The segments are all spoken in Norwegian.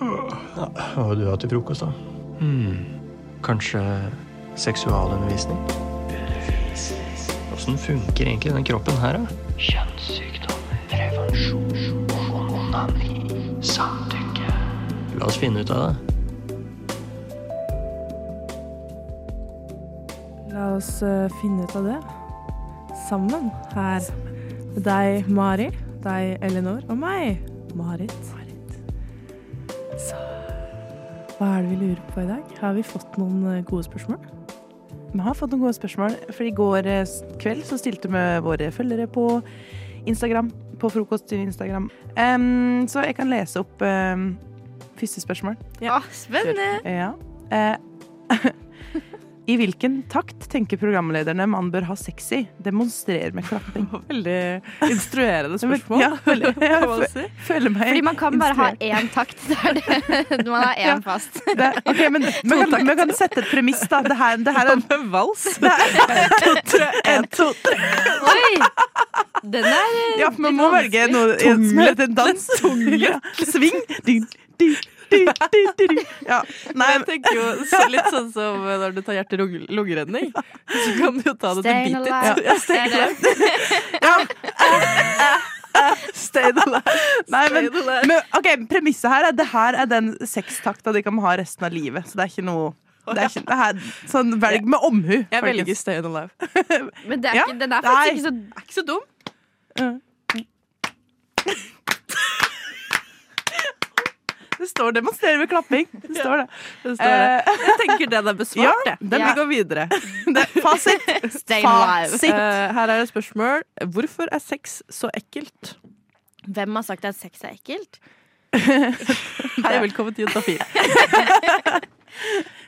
Hva vil du ha til frokost, da? Hmm. Kanskje seksualundervisning? Åssen funker egentlig den kroppen her, da? Kjønnssykdommer, prevensjon, onani, samtykke La oss finne ut av det. La oss eh, finne ut av det sammen her. Deg, Mari, deg, Elinor, og meg, Marit. Hva er det vi lurer på i dag? Har vi fått noen eh, gode spørsmål? Vi har fått noen gode spørsmål. For i går eh, kveld så stilte vi våre følgere på Instagram. På frokost til Instagram. Um, så jeg kan lese opp um, første spørsmål. Å, spennende! Ja. Eh, I hvilken takt tenker programlederne man bør ha sex i? Demonstrer med klapping. Veldig instruerende spørsmål. Ja, veldig. ja, man si. føler meg Fordi man kan bare ha én takt. Det er det. Man har én fast. Det, ok, men vi kan, kan sette et premiss, da. Det her, det her er en vals. en, to, tre. Oi! Den er Ja, man må velge noe som heter en dans. Ja. Sving. Ding, du. Ja. Nei, Jeg tenker jo så litt sånn som når du tar hjerte-lungeredning. Så kan du jo ta det til beat it. Ja, stay Det alive. ja. Stay alive. Nei, men, men ok, premisset her er det her er den sextakta de kan ha resten av livet. Så det er ikke noe det er ikke, det her, sånn, Velg med omhu. Jeg velger stay alive. Men det er ikke, den er faktisk ikke så Er ikke så dum. Det står 'demonstrerer med klapping'. Det står det. Det står det. Eh, Jeg tenker den er besvart, Ja, den vil gå videre. det, fasit. Stay. Fasit. Eh, her er det spørsmål. Hvorfor er sex så ekkelt? Hvem har sagt at sex er ekkelt? Hei, velkommen til Juntafil.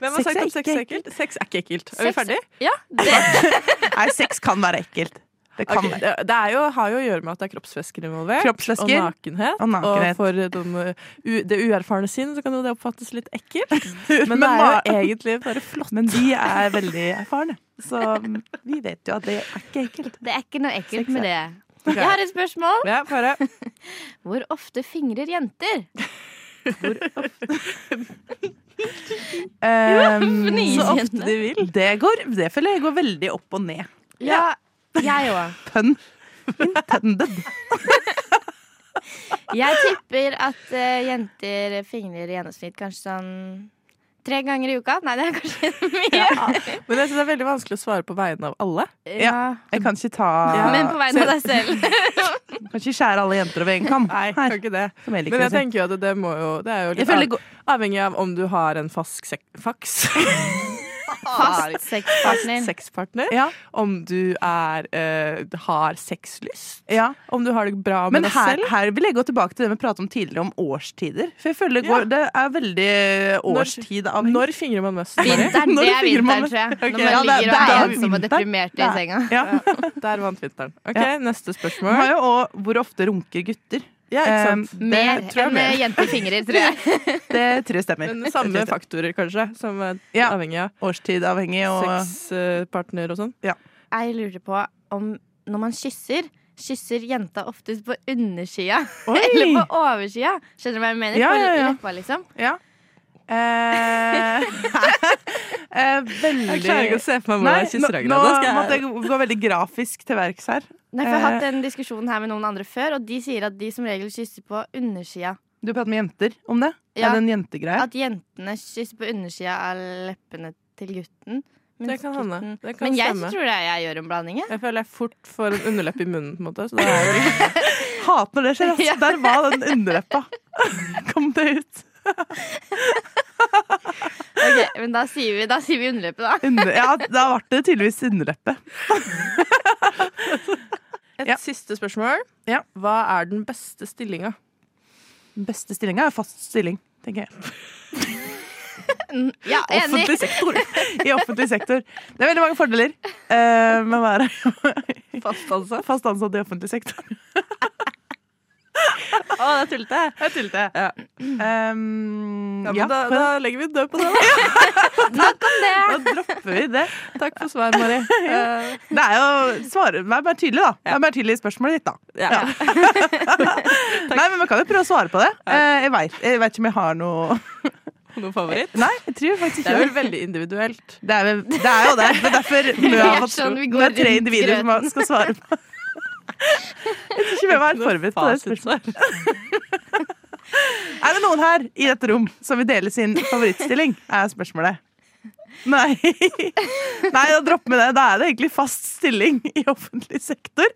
Hvem har Sex sagt at sex er ekkelt? Sex er ikke ekkelt. Er vi ferdige? Ja, Nei, sex kan være ekkelt. Det kan okay. det det er jo, har jo å gjøre med at det er kroppsvæsker involvert. Kroppsvæsker. Og nakenhet. Og nakenhet. for den, uh, u, det uerfarne sinn så kan jo det oppfattes litt ekkelt. Men Men det er jo egentlig bare flott. Men de er veldig erfarne, så vi vet jo at det er ikke ekkelt. det er ikke noe ekkelt med det. det. Jeg har et spørsmål. Ja, bare. Hvor ofte fingrer jenter? Um, fnis, så ofte de vil. Det, går, det føler jeg går veldig opp og ned. Ja, jeg òg. Pun intended. Jeg tipper at uh, jenter fingrer i gjennomsnitt kanskje sånn tre ganger i uka. Nei, det er kanskje mye. Men jeg synes det er veldig vanskelig å svare på vegne av alle. Ja. Jeg kan ikke ta Ja. Men på vegne av deg selv. Kan ikke skjære alle jenter over en kam. Nei, Her, kan ikke det. jeg Men jeg tenker jo at det må jo Det er jo litt av, avhengig av om du har en fask sek faks. Fast sexpartner. Fast sexpartner. Ja, Om du er uh, har sexlyst. ja. Om du har det bra med Men deg her, selv. her vil jeg gå tilbake til det vi pratet om tidligere, om årstider. For jeg føler det, går, det er veldig årstid av Når fingrer man mest? Vinteren, det er vinteren, tror jeg. Okay. Når man ja, det- ligger og er ensom og deprimert i senga. Ja. Der vant vinteren. Ok, Ja. Neste spørsmål. har jo òg hvor ofte runker gutter. Ja, ikke sant? Um, Mer enn mer. eh, jenter fingrer, tror jeg. Det tror jeg stemmer. Men samme faktorer, kanskje, som er Ja. avhengig av Årstid avhengig og sexpartner og sånn. Jeg lurer på om når man kysser Kysser jenta oftest på undersida eller på oversida? Skjønner du hva jeg mener? Ja, ja, ja. leppa, liksom. Ja. Eh, eh, veldig Jeg klarer ikke å se for meg hvordan jeg kysser nå, nå skal jeg- måtte jeg gå veldig grafisk til verks her. Nei, for Jeg har hatt den en diskusjon her med noen andre før, og de sier at de som regel kysser på undersida. Du prater med jenter om det? Ja. Er det en jentegreie? At jentene kysser på undersida av leppene til gutten. mens Det kan hende. Det kan Men jeg stemme. tror det er jeg gjør en blanding. jeg. Føler jeg fort får en underlepp i munnen, på en måte. Så det er jo Hater når det skjer. Altså. Der var den underleppa. Kom det ut. Ok, men da sier vi, da sier vi underleppe, da. Under, ja, da ble det tydeligvis underleppe. Et Ja. siste spørsmål. Ja. Hva er den beste stillinga? Den beste stillinga er fast stilling, tenker jeg. Ja, enig. Offentlig sektor. I offentlig sektor. Det er veldig mange fordeler uh, med å være Fast ansatt? fast ansatt i offentlig sektor. Å, det er tullete. Det er tullete. Ja. Um, Ja, men ja, da, da legger vi død på det. Da. Snakk om det! da dropper vi det. Takk for svar, Mari. Uh, Det er jo svare, Vær bare tydelig, da. Vær bare tydelig i spørsmålet ditt, da. ja. Nei, men Man kan jo prøve å svare på det. Uh, Jeg vet, ikke om jeg har noe Noen favoritt? Nei, jeg tror faktisk Det er ikke vel veldig individuelt. det. Er, vel- det er jo det. Det er derfor vi har fått sånn, det er tre individer som skal svare på. Jeg tror ikke hvem er forberedt på det spørsmålet. Er det noen her i dette rom som vil dele sin favorittstilling? Er spørsmålet. Nei. Nei, da dropp med det. Da er det egentlig fast stilling i offentlig sektor.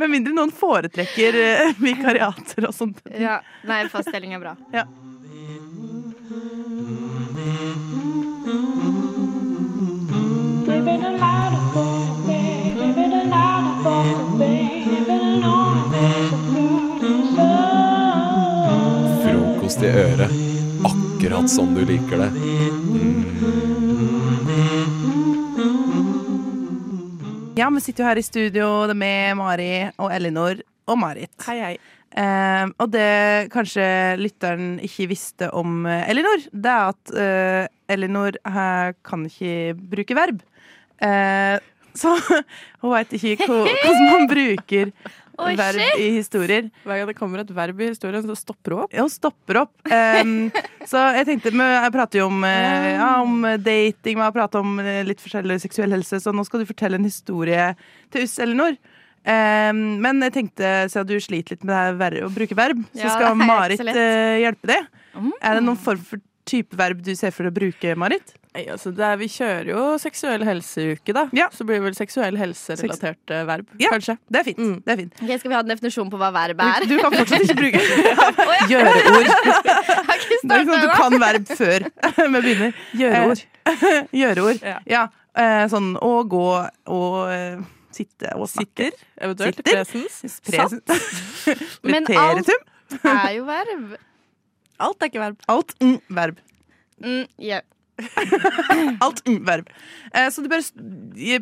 Med mindre noen foretrekker eh, vikariater og sånt. Ja, Nei, fast stilling er bra. Ja. I øret. Akkurat som du liker det. Ja, vi sitter jo her i studio det med Mari og Elinor og Marit. Hei, hei. Eh, og det kanskje lytteren ikke visste om eh, Elinor, det er at eh, Elinor eh, kan ikke bruke verb. Eh, så hun veit ikke hvor- hvordan man bruker Oi, verb shit! i historier. Hver gang det kommer et verb i historien, så stopper hun opp. Ja, Hun stopper opp. Um, så jeg tenkte jeg prater jo om, eh, ja, om dating, har pratet om eh, litt forskjellig seksuell helse, så nå skal du fortelle en historie til oss, Elinor. Um, men jeg tenkte, siden du sliter litt med det her å bruke verb, så Ja, skal Marit uh, hjelpe deg. Mm. Er det noen form for type verb du ser for deg å bruke, Marit? Nei, altså, det er, vi kjører jo seksuell helseuke, da. Ja. Så blir det vel seksuell helse-relatert eh, verb, Ja. kanskje. Det er fint. Mm. Det er fint. Okay, skal vi ha en definisjon på hva verb er? Du, du kan fortsatt ikke bruke Gjøreord. Startet du kan verb før vi begynner. Gjøreord. Gjøreord. Ja. Ja. eh, sånn å gå og eh, sitte og snakke. Sitter, eventuelt. Sitter. Presens. Presens. Men alt er jo verb. Alt er ikke verb. Alt mm, verb. Mm, yeah. Alt mm, verb. Eh, så du s-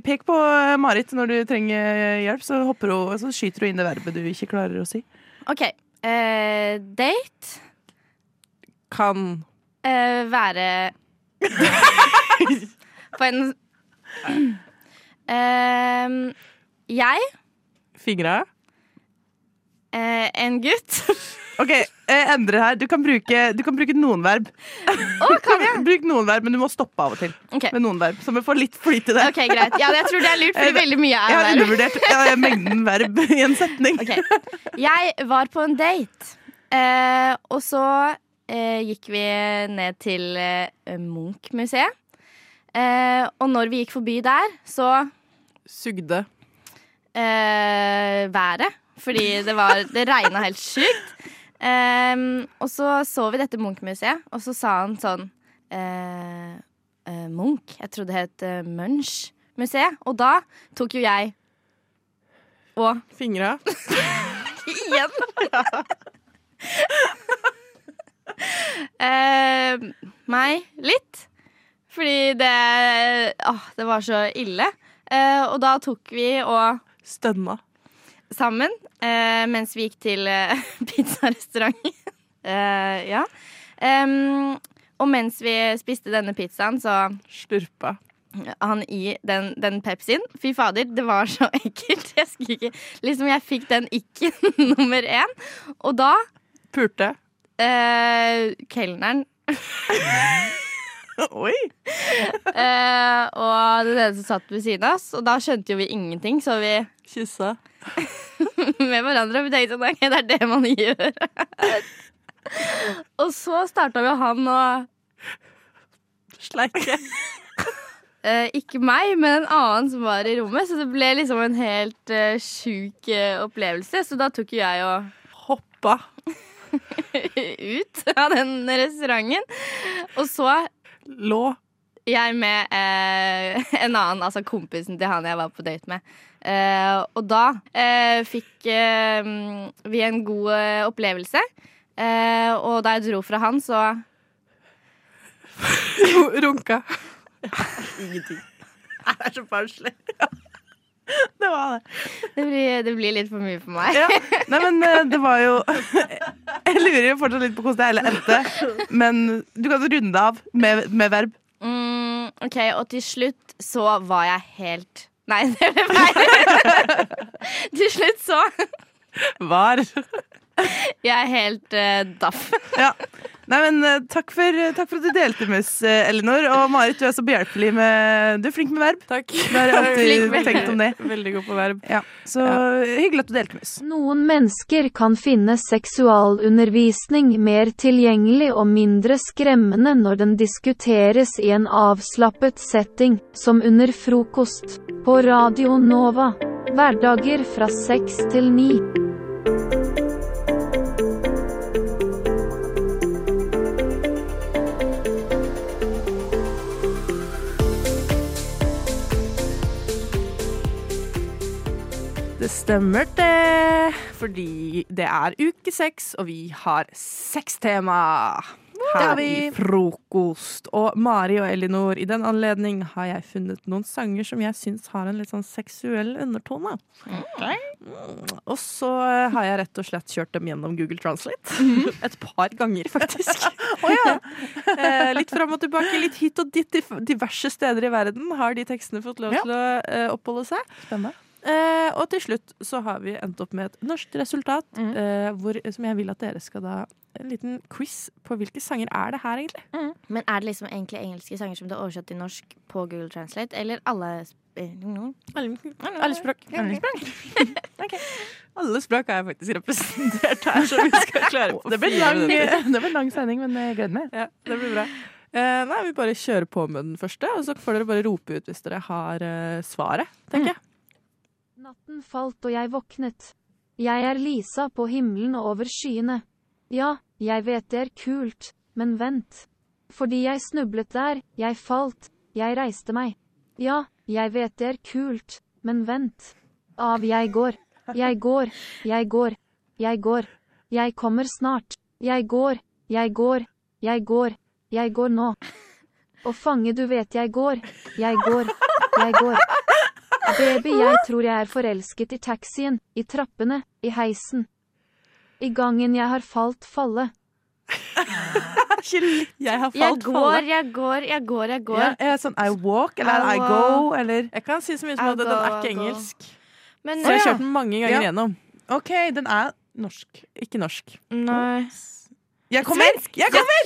pek på eh, Marit når du trenger hjelp, så, hun, så skyter du inn det verbet du ikke klarer å si. OK. Eh, date. Kan Eh, være På en Ehm, Jeg, Fingra. Eh, en gutt OK, jeg endrer her. Du kan bruke, du kan bruke noen verb. Oh, kan jeg? Bruk noen verb, men du må stoppe av og til Okay. med noen verb. Så vi får litt flyt i det. Ok, greit. Ja, jeg tror det er lurt, fordi veldig mye Jeg er har verb. undervurdert eh, mengden verb i en setning. Okay. Jeg var på en date, eh, og så eh, gikk vi ned til eh, Munch-museet. Eh, og når vi gikk forbi der, så Sugde. eh, været. Fordi det, var, det regna helt sjukt. Um, og så så vi dette Munch-museet, og så sa han sånn uh, uh, Munch. Jeg trodde det het uh, Munch-museet. Og da tok jo jeg og Fingra. Igjen! uh, meg litt. Fordi det Åh, det var så ille. Og da tok vi og Stønna. Sammen eh, mens vi gikk til eh, pizzarestauranten. eh, ja. Em, og mens vi spiste denne pizzaen, så Slurpa. han i den, den Pepsien. Fy fader, det var så ekkelt. Jeg skulle ikke Liksom, jeg fikk den ikke nummer én. Og da Pulte. eh, Kelneren Oi! eh, og den ene som satt ved siden av oss. Og da skjønte jo vi ingenting, så vi Kyssa. med hverandre. Vi tenkte sånn, det er det man gjør. og så starta jo han å Sleike. eh, Ikke meg, men en annen som var i rommet. Så det ble liksom en helt uh, sjuk eh, opplevelse. Så da tok jo jeg og Hoppa. ut av den restauranten. Og så Lå. jeg med eh, en annen, altså kompisen til han jeg var på date med. Eh, og da eh, fikk eh, vi en god eh, opplevelse. Eh, og da jeg dro fra han, så Runka. Ingenting. Det er så barnslig. Det var det. Det blir, det blir litt for mye for meg. Ja. Nei, men eh, det var jo Jeg lurer jo fortsatt litt på hvordan det hele endte. Men du kan runde av med, med verb. Mm, OK, og til slutt så var jeg helt Nei, det ble feil. til slutt så Var. Jeg er helt uh, daff. Ja. Nei, men eh, takk for, takk for at du delte med oss, eh, Elinor. Og Marit, du er så behjelpelig med Du er flink med verb. Takk. Du har alltid tenkt om det. Veldig god på verb. Ja. Så hyggelig at du delte med oss. Noen mennesker kan finne seksualundervisning mer tilgjengelig og mindre skremmende når den diskuteres i en avslappet setting, som under frokost, på Radio Nova. Hverdager fra seks til ni. Det stemmer det, fordi det er uke seks, og vi har seks tema her i frokost. Og Mari og Elinor, i den anledning har jeg funnet noen sanger som jeg syns har en litt sånn seksuell undertone. Okay. Og så har jeg rett og slett kjørt dem gjennom Google Translate. Et par ganger, faktisk. Eh, litt fram og tilbake, litt hit og dit. Diverse steder i verden har de tekstene fått lov Ja. til å eh, oppholde seg. Spennende. Eh, og til slutt så har vi endt opp med et norsk resultat, Mm. eh, hvor, som jeg vil at dere skal da En liten quiz på hvilke sanger er det her, egentlig. Men er det liksom egentlig engelske sanger som du har oversatt til norsk på Google Translate, eller alle språk Alle språk. Alle språk er faktisk representert her, så vi skal klare på Det blir fire lang, det blir lang sending, men jeg gleder meg. Ja, det blir bra. Eh, nei, vi bare kjører på med den første, og så får dere bare rope ut hvis dere har eh, svaret, tenker jeg. Natten falt og jeg våknet. Jeg er Lisa på himmelen og over skyene. Ja, jeg vet det er kult, men vent. Fordi jeg snublet der, jeg falt, jeg reiste meg. Ja, jeg vet det er kult, men vent. Av jeg går, jeg går, jeg går, jeg går. Jeg kommer snart. Jeg går, jeg går, jeg går, jeg går nå. Å fange, du vet jeg går, jeg går, jeg går. Baby, jeg tror jeg er forelsket i taxien, i trappene, i heisen. I gangen jeg har falt falle. Jeg har Jeg falt går, falle. jeg går, jeg går, jeg går. Ja, er det sånn I walk, eller I I go, eller Jeg kan si så mye som at den er ikke engelsk. Men Så jeg har kjørt den mange ganger Ja. gjennom. OK, den er norsk. Ikke norsk. Nei. Jeg kommer! Jeg kommer!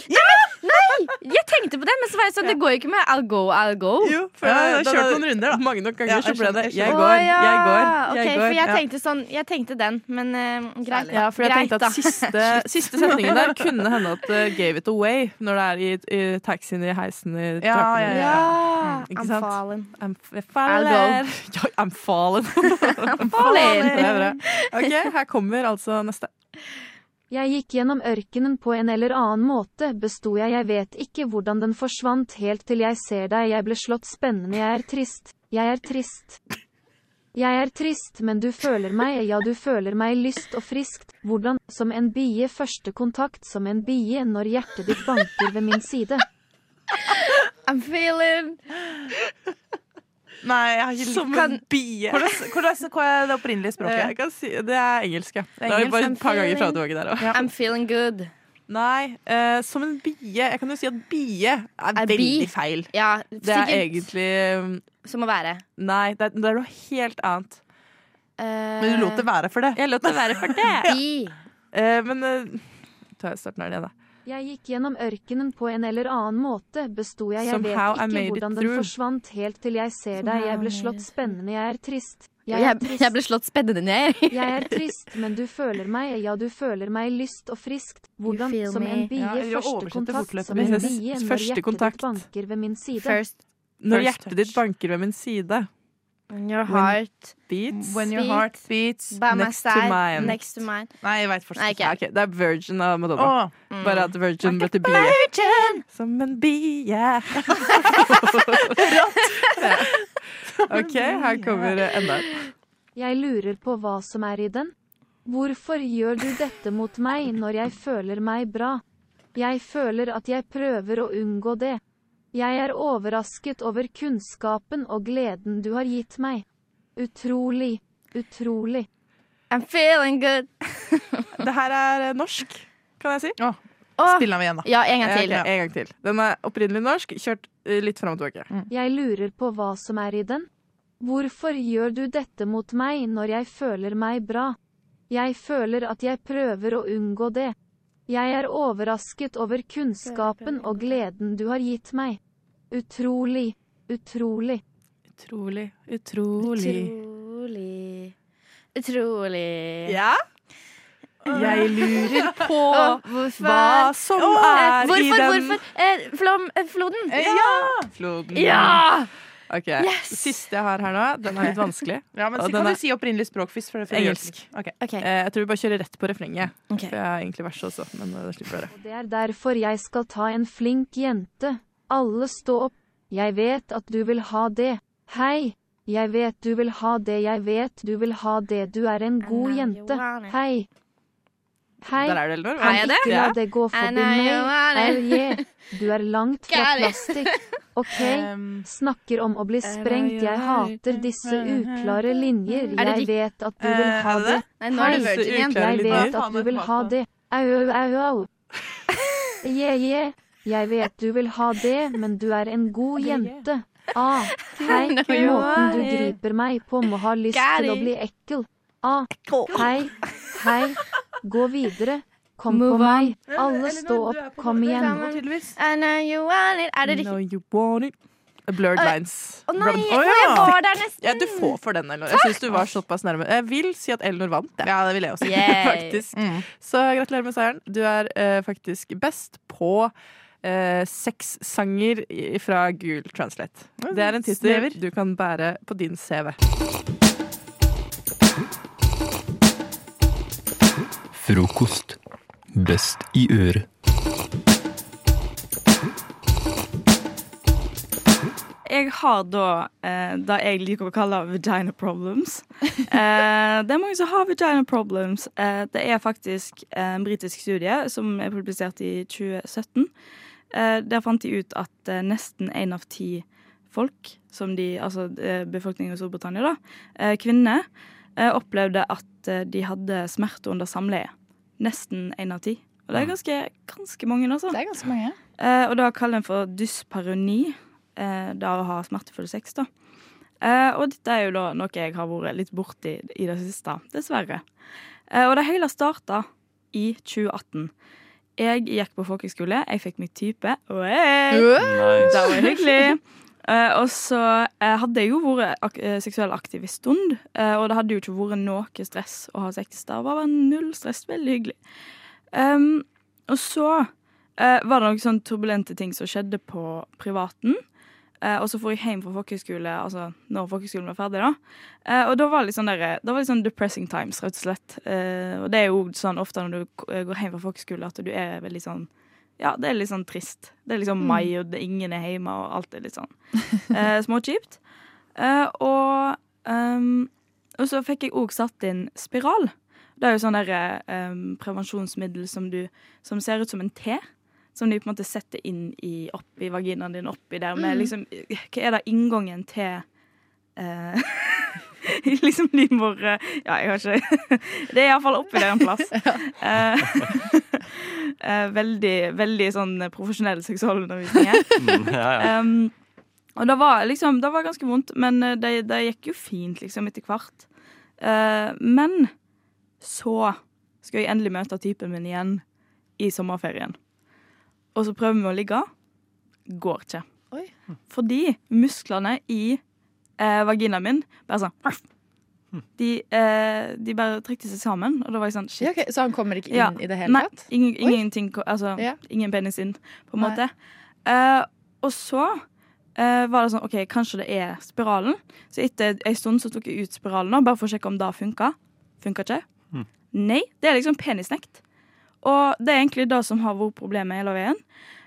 Jeg tenkte på det, men så var jeg sånn, det går jo ikke med I'll go, I'll go. Jo, for jeg har kjørt noen runder, da. Mange nok ganger Ja, så jeg ble skjønner, det jeg jeg går, ja. jeg går, Ok, jeg for går. jeg tenkte sånn Jeg tenkte den, men uh, greit. Ja, for jeg greit, tenkte at siste, siste setningen der kunne hende at uh, gave it away når det er i, i taxien i heisen i Ja, ja, ja, Ja, Ikke I'm sant? fallen. I'm f- faller. Ja, I'm fallen. I'm fallen. Det er bra. OK, her kommer altså neste. Jeg gikk gjennom ørkenen på en eller annen måte, besto jeg, jeg vet ikke hvordan den forsvant helt til jeg ser deg, jeg ble slått spennende, jeg er trist, jeg er trist. Jeg er trist, men du føler meg, ja du føler meg lyst og friskt, hvordan, som en bie første kontakt som en bie når hjertet ditt banker ved min side. I'm feeling Nei, jeg har ikke Som en bie. hvordan, hvordan, Hva er det opprinnelige Eh, språket? Jeg kan si, det er engelsk, ja. Det er engelsk. bare et par ganger fra tilbake der òg. I'm feeling good. Nei, uh, som en bie. Jeg kan jo si at bie er A veldig bee? feil. Ja, Det er egentlig um, som å være. Nei, det er, det er noe helt annet. Uh, Men du lot det være for det. Jeg lot det være for det. ja. uh, men uh, tar jeg starten her igjen, da. Jeg gikk gjennom ørkenen på en eller annen måte, besto jeg, jeg Somehow vet ikke hvordan den forsvant helt til jeg ser deg, jeg ble slått spennende, jeg er trist. Jeg er trist. jeg ble slått spennende ned. Jeg er trist, men du føler meg, ja du føler meg lyst og friskt. Hvordan som en bie Ja, første kontakt som en bie når hjertet ditt banker ved min side. First Når hjertet ditt banker ved min side. In your heart. Beats When your heart beats By my next to. Next to mine. Nei, jeg veit fortsatt ikke. Okay. ok, Det er Virgin av Madonna. Oh. Mm. Bare at Virgin ble til bie. Som en bie. OK, her kommer enda en. Jeg lurer på hva som er i den. Hvorfor gjør du dette mot meg når jeg føler meg bra? Jeg føler at jeg prøver å unngå det. Jeg er overrasket over kunnskapen og gleden du har gitt meg. Utrolig. Utrolig. I'm feeling good. Det her er eh, norsk, kan jeg si. Oh. Spill den igjen, da. ja, en gang til. Ok, en gang til. Den er opprinnelig norsk, kjørt eh, litt fram og tilbake. Jeg lurer på hva som er i den. Hvorfor gjør du dette mot meg når jeg føler meg bra? Jeg føler at jeg prøver å unngå det. Jeg er overrasket over kunnskapen og gleden du har gitt meg. Utrolig, utrolig. Utrolig, utrolig. Utrolig. Utrolig. Ja? Jeg lurer på hva som Eh, er i den hvorfor? Eh, flom, eh, floden. Ja! Floden. Ja! Ok, Yes! Siste jeg har her nå, den er litt vanskelig. Ja, men så Kan er- du si opprinnelig språk først? For, for Engelsk. Okay. Okay. OK. Eh, jeg tror vi bare kjører rett på refrenget. Okay. For jeg har egentlig verset også, men eh, det slipper dere. Og det er derfor jeg skal ta en flink jente. Alle stå opp. Jeg vet at du vil ha det. Hei. Jeg vet du vil ha det, jeg vet du vil ha det. Du er en god jente. Hei. Hei. Der er det, Elinor. Er jeg det? Ikke la det gå forbi meg. Du er langt fra plastikk. OK? Snakker om å bli sprengt. Jeg hater disse uklare linjer. Er Jeg vet at du vil Eh, ha er det. Nei, nå er det Hei, Virgin igjen. Jeg vet at du vil ha det. Au, au, au. Yeah, yeah. Jeg vet du vil ha det, men du er en god jente. Ah, hei, måten du griper meg på må ha lyst til å bli ekkel. Ah, hei, hei. Gå videre. Kom Move på meg. Alle stå opp. Kom igjen. I know you want it. Er det riktig? Know you want it. Blurred lines. Å nei, oh, Å, jeg var der nesten. Ja, du får for den, Elnor. Jeg syns du var såpass nærme. Jeg vil si at Elnor vant, jeg. Ja, det vil jeg også faktisk. Mm. Så gratulerer med seieren. Du er uh, faktisk best på eh, seks sanger fra Google Translate. Det er en tittel du kan bære på din CV. Frokost. Best i øret. Jeg har da eh, det jeg liker å kalle vagina problems. Eh, det er mange som har vagina problems. Eh, det er faktisk en britisk studie som er publisert i 2017. Eh, der fant de ut at eh, nesten én av ti folk, som de, altså eh, befolkningen i Storbritannia, da, kvinner, opplevde at de hadde smerte under samleie. Nesten én av ti. Og det er ganske, ganske mange, altså. Det er ganske mange. Eh, og da kaller en for dysparoni, eh, da å ha smertefull sex, da. Eh, og dette er jo da noe jeg har vært litt borti i det siste, dessverre. Eh, og det hele starta i 2018. Jeg gikk på folkehøyskole, jeg fikk mitt type. Oi! Det var hyggelig. Eh, og så uh, hadde jeg jo vært ak eh, seksuell aktiv en stund, uh, og det hadde jo ikke vært noe stress å ha sex. Det var bare null stress. Veldig hyggelig. Um, og så var det noen sånn turbulente ting som skjedde på privaten. Og så får jeg hjem fra folkehøyskole, altså når folkehøyskolen var ferdig, da. Og da var det litt sånn der, var litt sånn depressing times, rett og slett. Og det er jo sånn ofte når du går hjem fra folkehøyskole, at du er veldig sånn Ja, det er litt sånn trist. Det er liksom mai, og ingen er hjemme, og alt er litt sånn eh, småkjipt. Eh, og, um, og så fikk jeg òg satt inn spiral. Det er jo sånn der, um, prevensjonsmiddel som, du, som ser ut som en T. Som de på en måte setter inn i, oppi vaginaen din. Oppi der med liksom Hva er da inngangen til eh, liksom livmor Ja, jeg har ikke Det er iallfall oppi der en plass. Eh, eh, veldig, veldig sånn profesjonell seksualundervisning her. Mm, ja, ja. Um, og det var liksom Det var ganske vondt, men eh, det, det gikk jo fint liksom etter hvert. Eh, men så skal jeg endelig møte typen min igjen i sommerferien. Og så prøver vi å ligge. Går ikke. Oi. Fordi musklene i eh, vaginaen min bare sånn de, eh, de bare trykte seg sammen, og da var jeg sånn shit. Ja, ok, Så han kommer ikke inn Ja. i det hele Nei, tatt? ingen, ingenting ko- Altså, Ja. ingen penis inn, på en Nei. måte. Eh, og så eh, var det sånn OK, kanskje det er spiralen. Så etter ei stund så tok jeg ut spiralen, da, bare for å sjekke om det funka. Funka ikke. Mm. Nei, det er liksom penisnekt. Og det er egentlig det som har vært problemet hele veien.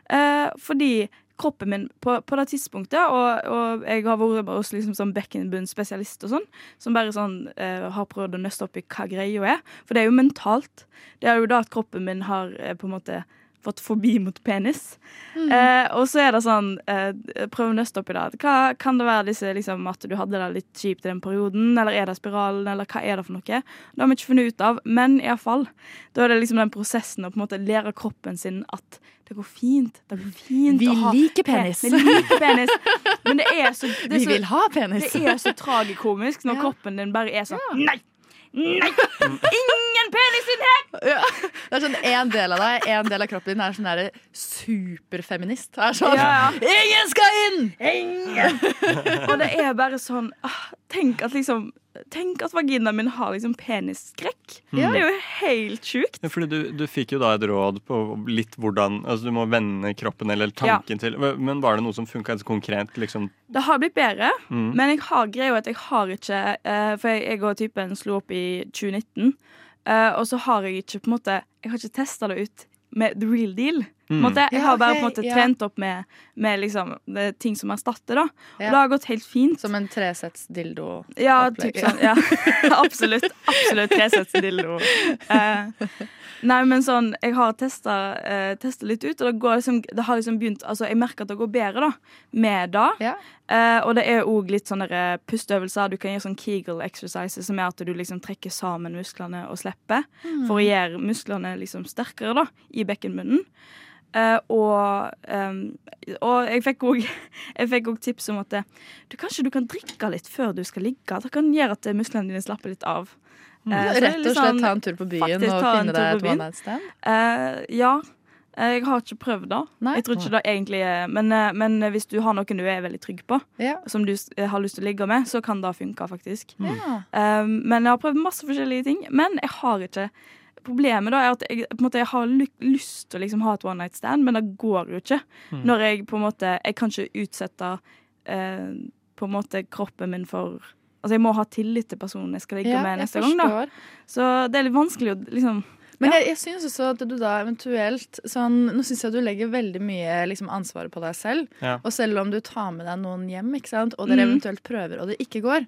Eh, fordi kroppen min på, på det tidspunktet, og, og jeg har vært hos liksom sånn bekkenbunnspesialist og sånn, som bare sånn eh, har prøvd å nøste opp i hva greia er. For det er jo mentalt. Det er jo da at kroppen min har eh, på en måte fått fobi mot penis. Mm. Eh, og så er det sånn eh, Prøv å nøste opp i det. Hva Kan det være disse, liksom, at du hadde det litt kjipt i den perioden, eller er det spiralen, eller hva er det for noe? Det har vi ikke funnet ut av, men iallfall. Da er det liksom den prosessen å på en måte lære kroppen sin at det går fint. Det går fint Vi å ha liker penis. Vi liker penis. Men det er så, det er Vi vil ha penis. det er så tragikomisk når Ja. kroppen din bare er sånn Nei! Nei! Ingen penis inn her! Ja. Det er sånn En del av deg, en del av kroppen din er sånn der superfeminist. Er sånn Ja, Ingen skal inn! Og det er bare sånn ah, Tenk at liksom Tenk at vaginaen min har liksom penisskrekk. Det er jo helt sjukt. Ja, fordi du, du fikk jo da et råd på litt hvordan Altså du må vende kroppen eller tanken til Men var det noe som funka konkret? Liksom? Det har blitt bedre, Mm. men jeg har greia at jeg har ikke eh, For jeg, jeg og typen slo opp i 2019, eh, og så har jeg ikke på en måte Jeg har ikke testa det ut med the real deal. Mm. måte, jeg Ja, har bare på en måte trent opp med, med liksom, det ting som erstatter. da Og det har gått helt fint. Som en tresets dildo. Ja, typ sånn. Ja. absolutt. Absolutt tresets dildo. Eh, nei, men sånn, jeg har testa eh, litt ut, og det, går liksom, det har liksom begynt Altså, jeg merker at det går bedre da med det. Ja. Eh, og det er òg litt sånne der pusteøvelser. Du kan gjøre sånn Kegel exercises, som er at du liksom trekker sammen musklene og slipper. For å gjøre musklene liksom sterkere da, i bekkenbunnen. Eh, og, um, og jeg fikk òg også tips om at du, kanskje du kan drikke litt før du skal ligge. Det kan gjøre at musklene dine slapper litt av. Eh, er Rett og slett sånn- ta en tur på byen og finne deg et one night stand? Uh, ja. Jeg har ikke prøvd det. Nei. Jeg tror ikke det egentlig men, eh, men hvis du har noen du er veldig trygg på, Ja. som du har lyst til å ligge med, så kan det funke, faktisk. Ja. Um, men jeg har prøvd masse forskjellige ting. Men jeg har ikke Problemet da er at jeg, på en måte, jeg har lyst til å liksom ha et one night stand, men det går jo ikke. Når jeg på en måte Jeg kan ikke utsette eh, på en måte kroppen min for Altså Jeg må ha tillit til personen jeg skal ligge Ja, med neste gang. da. Så det er litt vanskelig å liksom Men jeg, jeg synes også at du da eventuelt sånn, Nå syns jeg at du legger veldig mye liksom, ansvaret på deg selv. Ja. Og selv om du tar med deg noen hjem, ikke sant? og dere Mm. eventuelt prøver, og det ikke går,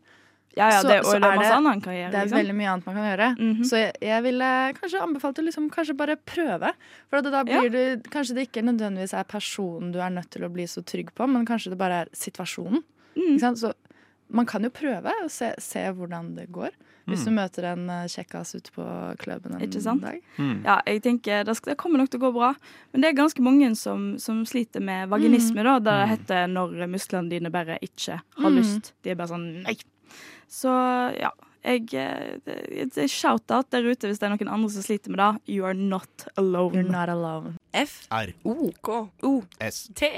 Ja, ja, det, så, så er masse det- gjøre. det er liksom. veldig mye annet man kan gjøre. Mhm. Så jeg, jeg ville kanskje anbefalt å liksom, kanskje bare prøve. For at da blir du, Kanskje det ikke nødvendigvis er personen du er nødt til å bli så trygg på, men kanskje det bare er situasjonen. Mm. Ikke sant? Så man kan jo prøve og se, se hvordan det går. Hvis du møter en uh, kjekkas ute på klubben en Ikke sant? dag. Mm. Ja, jeg tenker det, skal, det kommer nok til å gå bra. Men det er ganske mange som, som sliter med vaginisme, da. Der det heter når musklene dine bare ikke har Mm. lyst. De er bare sånn nei. Så ja. Jeg, eh, er shout-out der ute hvis det er noen andre som sliter med det. You are not alone. You're not alone. F, R. O, K, O, S. T.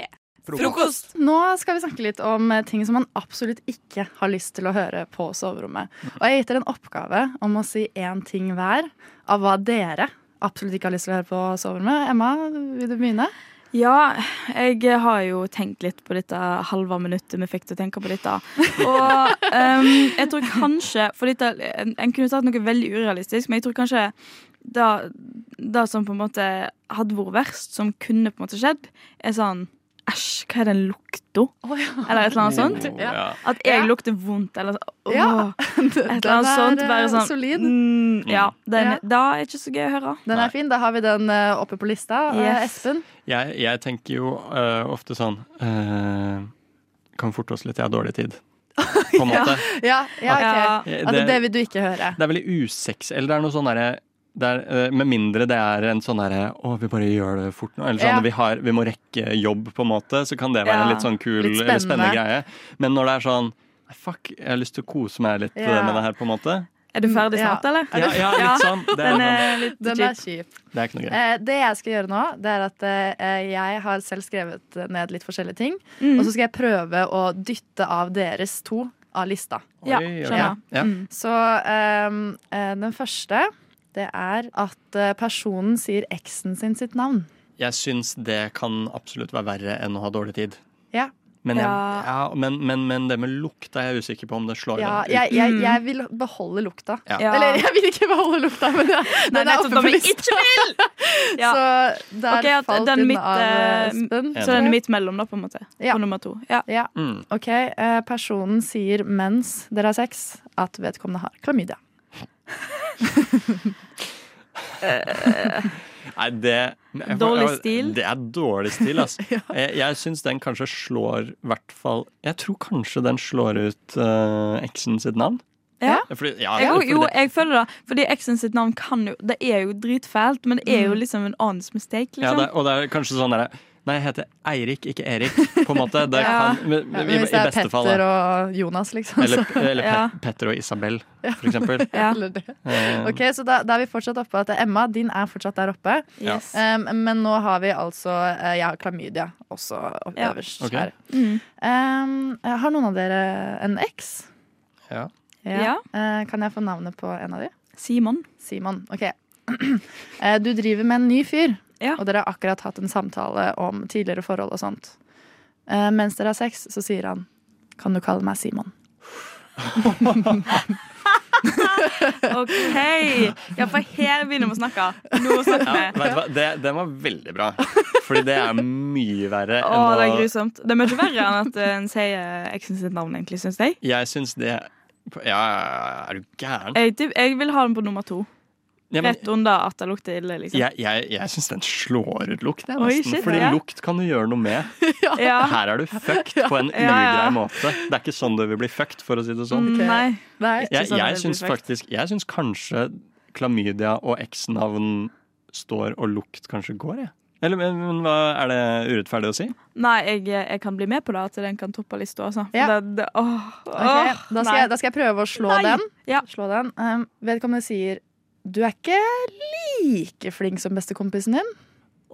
Frokost. Nå skal vi snakke litt om eh, ting som man absolutt ikke har lyst til å høre på soverommet. Og jeg har gitt dere en oppgave om å si én ting hver av hva dere absolutt ikke har lyst til å høre på soverommet. Emma, vil du begynne? Ja, jeg har jo tenkt litt på dette halve minuttet vi fikk til å tenke på dette. Og um, jeg tror kanskje For dette, en, kunne sagt noe veldig urealistisk, men jeg tror kanskje det som på en måte hadde vært verst, som kunne på en måte skjedd, er sånn Æsj, hva er den lukta? Eller et eller annet sånt. Ja. At jeg Ja. lukter vondt, eller oh, Ja. et eller annet sånt. Bare eh, sånn solid. Mm, ja, den, Ja. Da er ikke så gøy å høre. Den er fin. Da har vi den eh, oppe på lista. Eh, Yes. Espen? Jeg, jeg tenker jo uh, ofte sånn uh, Kan forte oss litt, jeg har dårlig tid. På en måte. Ja, ja ok. Ja. Det, Altså, det vil du ikke høre. det er veldig usexy. Eller det er noe sånn derre det er, øh, med mindre det er en sånn herre Å, vi bare gjør det fort nå. Eller sånn Ja. vi, har, vi må rekke jobb, på en måte. Så kan det være Ja. en litt sånn kul Litt spennende spennende. greie. Men når det er sånn fuck, jeg har lyst til å kose meg litt Ja. med det her, på en måte. Er du ferdig Ja. snart, eller? Ja, ja litt sånn. Det er, Den sånn. er litt Den er kjip. Det er ikke noe greit. Eh, det jeg skal gjøre nå, det er at eh, jeg har selv skrevet ned litt forskjellige ting. Mm. Og så skal jeg prøve å dytte av deres to av lista. Oi, ok. skjønner. Ja. Mm. Så ehm, eh, den første, det er at eh, personen sier eksen sin sitt navn. Jeg syns det kan absolutt være verre enn å ha dårlig tid. Ja. Men, jeg, Ja. ja, men, men, men det med lukt er jeg usikker på om det slår Ja, ut. jeg, jeg, Mm. jeg vil beholde lukta. Ja. Ja. Eller jeg vil ikke beholde lukta, men Nei, den er oppe på lista. Ja. Så der okay, falt den mitt, av eh, Espen. Så den er midt mellom, da, på en måte. Ja. På nummer to. Ja. Ja, Mm. ok. eh, personen sier mens dere har sex at vedkommende har klamydia. Nei, det jeg- Dårlig stil? Det er dårlig stil, altså. Jeg, jeg syns den kanskje slår hvert fall Jeg tror kanskje den slår ut uh, eksen sitt navn. Ja. Fordi, ja, Jeg, jo, jeg føler det. Fordi eksen sitt navn kan jo Det er jo dritfælt, men det er jo liksom en annens mistake, ja, liksom. det, og det er kanskje sånn derre Nei, jeg heter Eirik, ikke Erik, på en måte. Det Ja. kan, men, Ja, i, men I hvis det er beste fall. Petter og Jonas, liksom. Eller, eller Ja. Petter og Isabel, for eksempel. Ja. eller det. Eh, Ok, så da, da er vi fortsatt oppe at Emma, din er fortsatt der oppe. Yes. Um, men nå har vi altså eh, Jeg har klamydia også øverst Ok. her. Mm. Um, har noen av dere en eks? Ja. Ja. Eh, kan jeg få navnet på en av de? Simon. Simon. Ok. Eh, du driver med en ny fyr, Ja. og dere har akkurat hatt en samtale om tidligere forhold og sånt. Eh, mens dere har sex, så sier han Kan du kalle meg Simon? OK! Ja, for her begynner vi å snakke. Nå snakker vi. Ja, det. Det, var veldig bra. Fordi det er mye verre Å, enn det er grusomt. Det er mye verre enn at en sier eksen sitt navn, egentlig, syns jeg. Jeg syns det Ja, er du gæren? Jeg, jeg vil ha den på nummer to. Ja, men, Rett under at det lukter ille, liksom. jeg jeg, jeg syns den slår ut lukt, jeg, nesten. shit, Fordi ja. lukt kan du gjøre noe med. Ja. Her er du fucked på en Ja, ja. ugrei måte. Det er ikke sånn du vil bli fucked, for å si det sånn. Mm, Ok. Nei. Nei. Jeg, sånn jeg jeg syns faktisk Jeg syns kanskje klamydia og eksnavn står og lukt kanskje går, jeg. Eller men, men hva er det urettferdig å si? Nei, jeg, jeg kan bli med på det, at den kan toppe lista. Altså. Ja. Det, det, åh, Ok, da, skal jeg, da skal jeg prøve å slå Nei. den. Ja. Slå den. Um, vedkommende sier du er ikke like flink som bestekompisen din.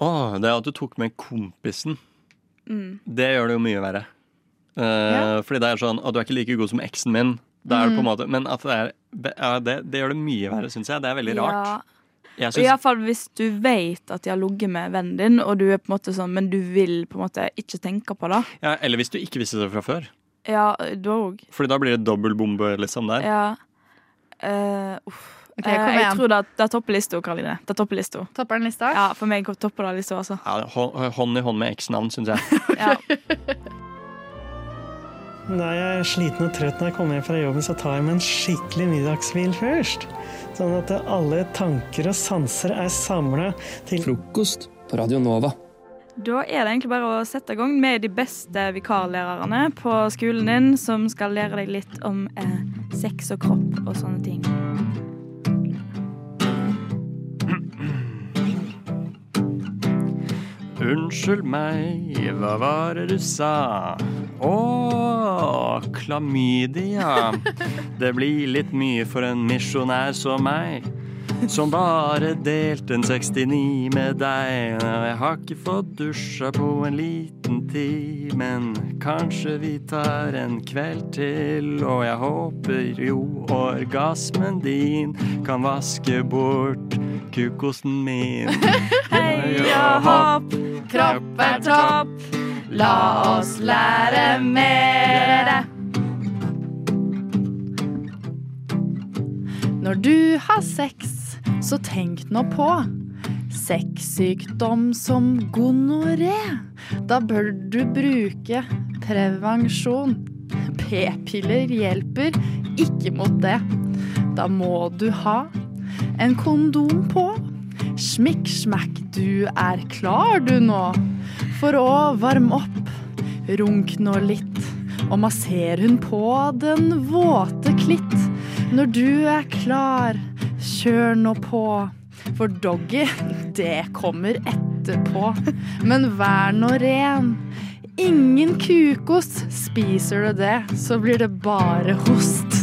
Å, det at du tok med kompisen, Mm. det gjør det jo mye verre. Uh, Ja. Fordi det er sånn at du er ikke like god som eksen min. Det er Mm. måte, men at det er ja, det, det gjør det mye verre, syns jeg. Det er veldig rart. Ja. Synes, Iallfall hvis du vet at de har ligget med vennen din, og du er på en måte sånn, men du vil på en måte ikke tenke på det. ja, eller hvis du ikke visste det fra før. Ja, da òg. Fordi da blir det dobbel bombe liksom der. Ja. Uh, uff. Ok, kom igjen. jeg tror det, det er topper lista, Karoline. Det er topper lista. Topper den lista? Ja, for meg topper det lista, altså. Ja, hånd i hånd med eksnavn, syns jeg. Ja. jeg er sliten og trøtt når jeg kommer hjem fra jobben, så tar jeg meg en skikkelig middagshvil først. Sånn at alle tanker og sanser er samla til Frokost på Radio Nova. Da er det egentlig bare å sette i gang med de beste vikarlærerne på skolen din, som skal lære deg litt om eh, sex og kropp og sånne ting. Unnskyld meg, hva var det du sa? Å, klamydia. Det blir litt mye for en misjonær som meg. Som bare delte en 69 med deg. Jeg har ikke fått dusja på en liten tid, men kanskje vi tar en kveld til. Og jeg håper jo orgasmen din kan vaske bort kukosten min. Heia hopp, kropp er topp, la oss lære mere. Når du har sex, så tenk nå på sexsykdom som gonoré. Da bør du bruke prevensjon. P-piller hjelper ikke mot det. Da må du ha en kondom på. Smikk, smakk, du er klar du nå. For å varme opp, runk nå litt. Og masser hun på den våte klitt. Når du er klar, kjør nå på. For doggy, det kommer etterpå. Men vær nå ren. Ingen kukost. Spiser du det, så blir det bare host.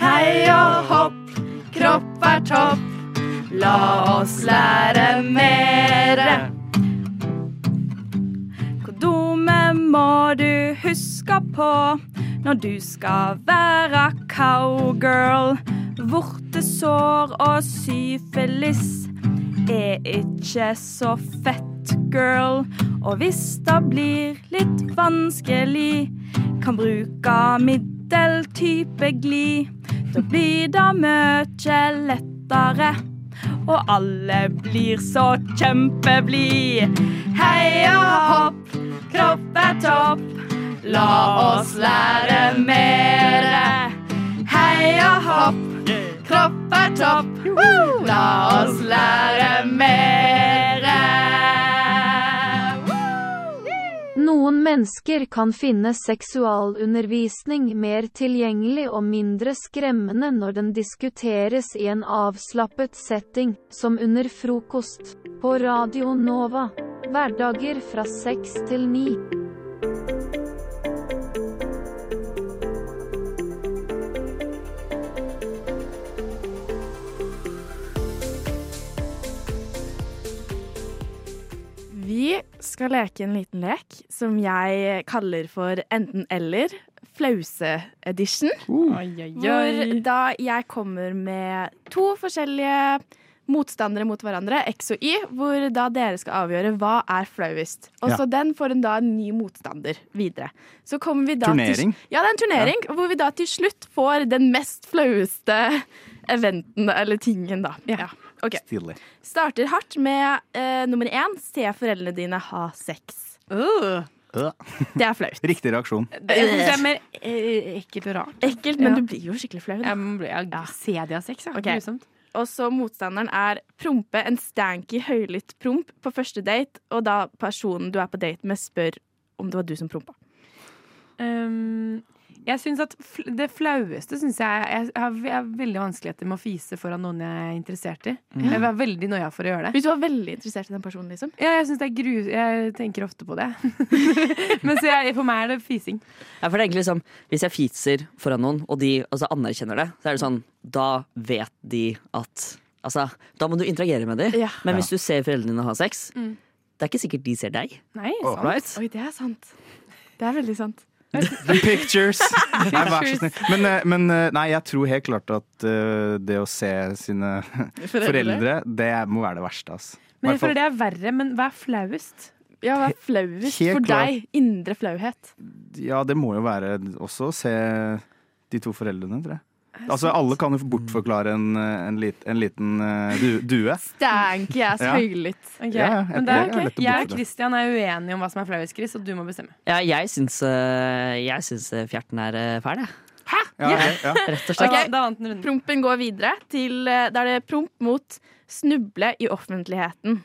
Hei og hopp, kropp er topp. La oss lære mere. Kondomet må du huske på når du skal være cowgirl. Vortesår og syfilis er ikke så fett, girl. Og hvis det blir litt vanskelig, kan bruke middeltype glid. Da blir det mye lettere og alle blir så kjempeblid. Heia hopp, kropp er topp, la oss lære mere. Heia hopp, kropp er topp, la oss lære mer. Noen mennesker kan finne seksualundervisning mer tilgjengelig og mindre skremmende når den diskuteres i en avslappet setting, som under frokost, på Radio Nova. Hverdager fra seks til ni. Skal leke en liten lek som jeg kaller for enten-eller. Flause-edition. Hvor da jeg kommer med to forskjellige motstandere mot hverandre, X og Y, hvor da dere skal avgjøre hva er flauest. Og Ja. så den får en da en ny motstander videre. Så kommer vi da Turnering? Til, ja, det er en turnering, hvor vi da til slutt får den mest flaueste eventen, eller tingen, da. Ja. Ok. Stilig. Starter hardt med uh, nummer én se foreldrene dine ha sex. Øh. Det er flaut. Riktig reaksjon. Jeg det er mer eh, ekkelt og rart. Ekkelt, men Ja. du blir jo skikkelig flau. Jeg må Se de har sex, ja. Okay. Grusomt. Og så motstanderen er prompe en stanky, høylytt promp på første date, og da personen du er på date med, spør om det var du som prompa. Um, jeg synes at det flaueste syns jeg Jeg har jeg har veldig vanskeligheter med å fise foran noen jeg er interessert i. Mm. Jeg var veldig noia for å gjøre det. Hvis du var veldig interessert i den personen, liksom? Ja, jeg synes det er gru... Jeg tenker ofte på det. Men så jeg, for meg er det fising. Ja, for det er egentlig liksom, Hvis jeg fiser foran noen, og de altså, anerkjenner det, så er det sånn Da vet de at Altså, Da må du interagere med dem. Ja. Men hvis du ser foreldrene dine ha sex, Mm. det er ikke sikkert de ser deg. Nei, sant. Right? Oi, det er sant. Det er veldig sant. The pictures! Nei, vær så snill. Men, eh, men eh, nei, jeg tror helt klart at eh, det å se sine foreldre, det må være det verste. Altså. Men jeg føler det er verre. Men hva er flauest? Ja, hva er flauest Helt for klart. deg? Indre flauhet. Ja, det må jo være også å se de to foreldrene, tror jeg. Altså, Alle kan jo bortforklare en, eh, en, lit, en liten eh, du, due. Stanky ass, Ja. høylytt. Ok, Ja, ja, men jeg- det er er Jeg og Christian er uenige om hva som er flauest, Chris, og du må bestemme. Ja, jeg syns, eh, jeg syns fjerten er fæl, jeg. Ja, ok, ja. Rett og slett. Ok, Da vant den runden. Prompen går videre til Da er det promp mot snuble i offentligheten.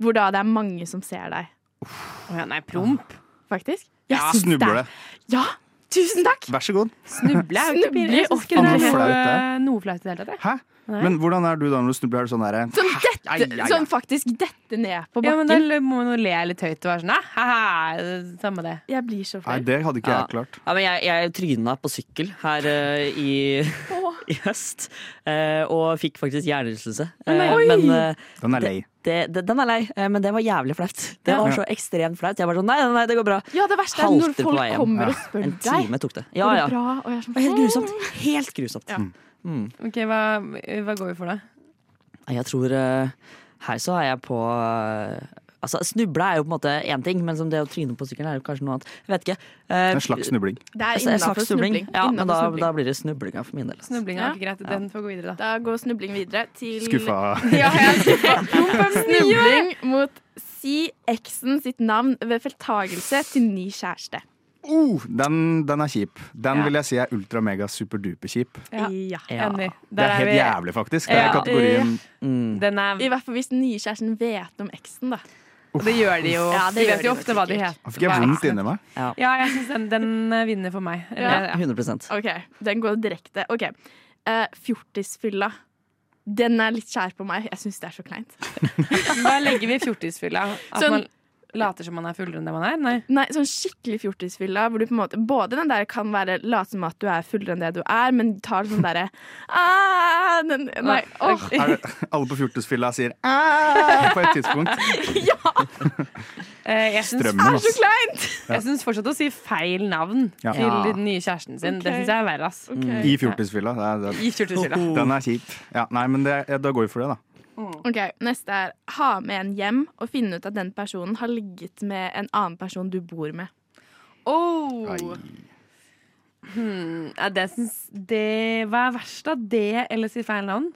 Hvor da det er mange som ser deg. Å ja, nei, promp. Faktisk. Ja, snuble. Ja, tusen takk! Vær så god. Snuble er jo ikke Snuble pinlig. Jeg synes ikke det er noe, noe flaut i det hele tatt. jeg. Hæ? Nei. Men hvordan er du da når du snubler? Er du sånn derre Sånn, dette, Ai, ai, ai. sånn faktisk dette ned på Ja, men da bakken. må man jo le litt høyt og være sånn ha-ha, samme det. Jeg blir så Nei, flau. det hadde ikke Ja. jeg klart. Ja, men jeg, jeg tryna på sykkel her eh, i, Åh. i høst, eh, og fikk faktisk hjernerystelse. Eh, nei, oi. men eh, Den er lei. Det, det, den er lei, eh, men det var jævlig flaut. Det var så ekstremt flaut. Jeg var sånn nei, nei, det går bra. Ja, det verste er når folk kommer og spør En time tok det. Ja, ja. Og jeg er sånn, helt grusomt. Helt grusomt. Ja. Mm. Ok, hva, hva går vi for da? Jeg tror eh, her så er jeg på Altså, Snuble er jo på en måte én ting, men som det å tryne på sykkelen er jo kanskje noe annet. Jeg vet ikke. Eh, En slags snubling. Det er altså, innafor snubling. snubling. Ja, men da, snubling. da blir det snublinga for min del. Snublinga Snubling er ikke greit. Den får gå videre, da. Da går snubling videre til Skuffa. Ja, er skuffa. Snubling mot si eksen sitt navn ved feltagelse til ny kjæreste. Oh, den, den er kjip. Den Ja. vil jeg si er ultra mega superduper kjip. Ja. Ja. Ja. Enig. Det er helt vi- jævlig, faktisk. Det er Ja. kategorien Mm. Den er, I hvert fall hvis den nye kjæresten vet om eksen, da. Og det gjør de jo. Ja, det de vet jo ofte hva de heter. Fikk jeg vondt inni meg. Ja, jeg syns den, den vinner for meg. Ja. Eller, 100% OK, den går direkte. OK. Uh, Fjortisfylla. Den er litt kjær på meg. Jeg syns det er så kleint. Hva legger vi i fjortisfylla? At Sånn- man later som man er fullere enn det man er? Nei. Nei, sånn skikkelig fjortisfylla, hvor du på en måte Både den der kan være late som at du er fullere enn det du er, men tar sånn derre ah, Nei, åh. Er det, alle på fjortisfylla sier «Æ» på et tidspunkt. ja! jeg syns Strømmen, Så kleint! jeg syns fortsatt å si feil navn Ja. til den nye kjæresten sin. Okay. Det syns jeg er verre, ass. okay. I fjortisfylla. Det er- det I fjortisfylla. er- Den er kjip. Ja, nei, men det, da går vi for det, da. Ok, Neste er ha med en hjem og finne ut at den personen har ligget med en annen person du bor med. Oh. Hmm. Ja, det syns det Hva er verst, da? Det eller si feil navn?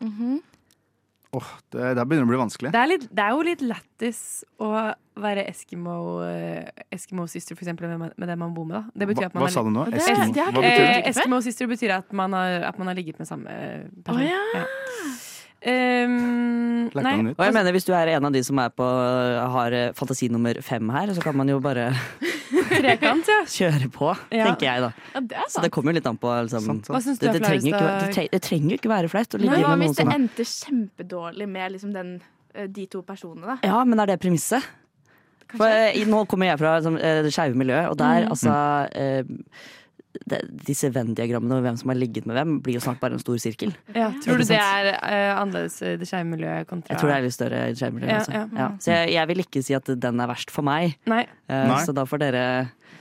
Åh, det, det begynner å bli vanskelig. Det er, litt, det er jo litt lættis å være Eskimo, eh, Eskimo sister, for eksempel, med, med den man bor med. Da. Det betyr Hva, at man hva sa du nå? Eskimo, Eskimo? Hva betyr Eh, det? Eskimo sister betyr at man har, at man har ligget med samme person. Å ja. Um, nei. Og jeg mener Hvis du er en av de som er på, har eh, fantasi nummer fem her, så kan man jo bare Trekant, ja. kjøre på, Ja. tenker jeg da. Ja, det er Så det kommer jo litt an på liksom, Hva syns du det, er det, trenger ikke, det, det trenger jo ikke være flaut hva hvis noen det som endte kjempedårlig med liksom den, eh, de to personene, da? Ja, men er det premisset? For eh, nå kommer jeg fra det skeive miljøet, og der Mm. altså eh, det, Disse Venn-diagrammene og hvem som har ligget med hvem, blir jo snart bare en stor sirkel. Ja, tror du det er uh, annerledes i det skeive miljøet kontra Jeg tror det er litt større i det skeive miljøet. Ja, altså. ja. Ja. Så jeg, jeg vil ikke si at den er verst for meg. Nei. Uh, Nei. Så da får dere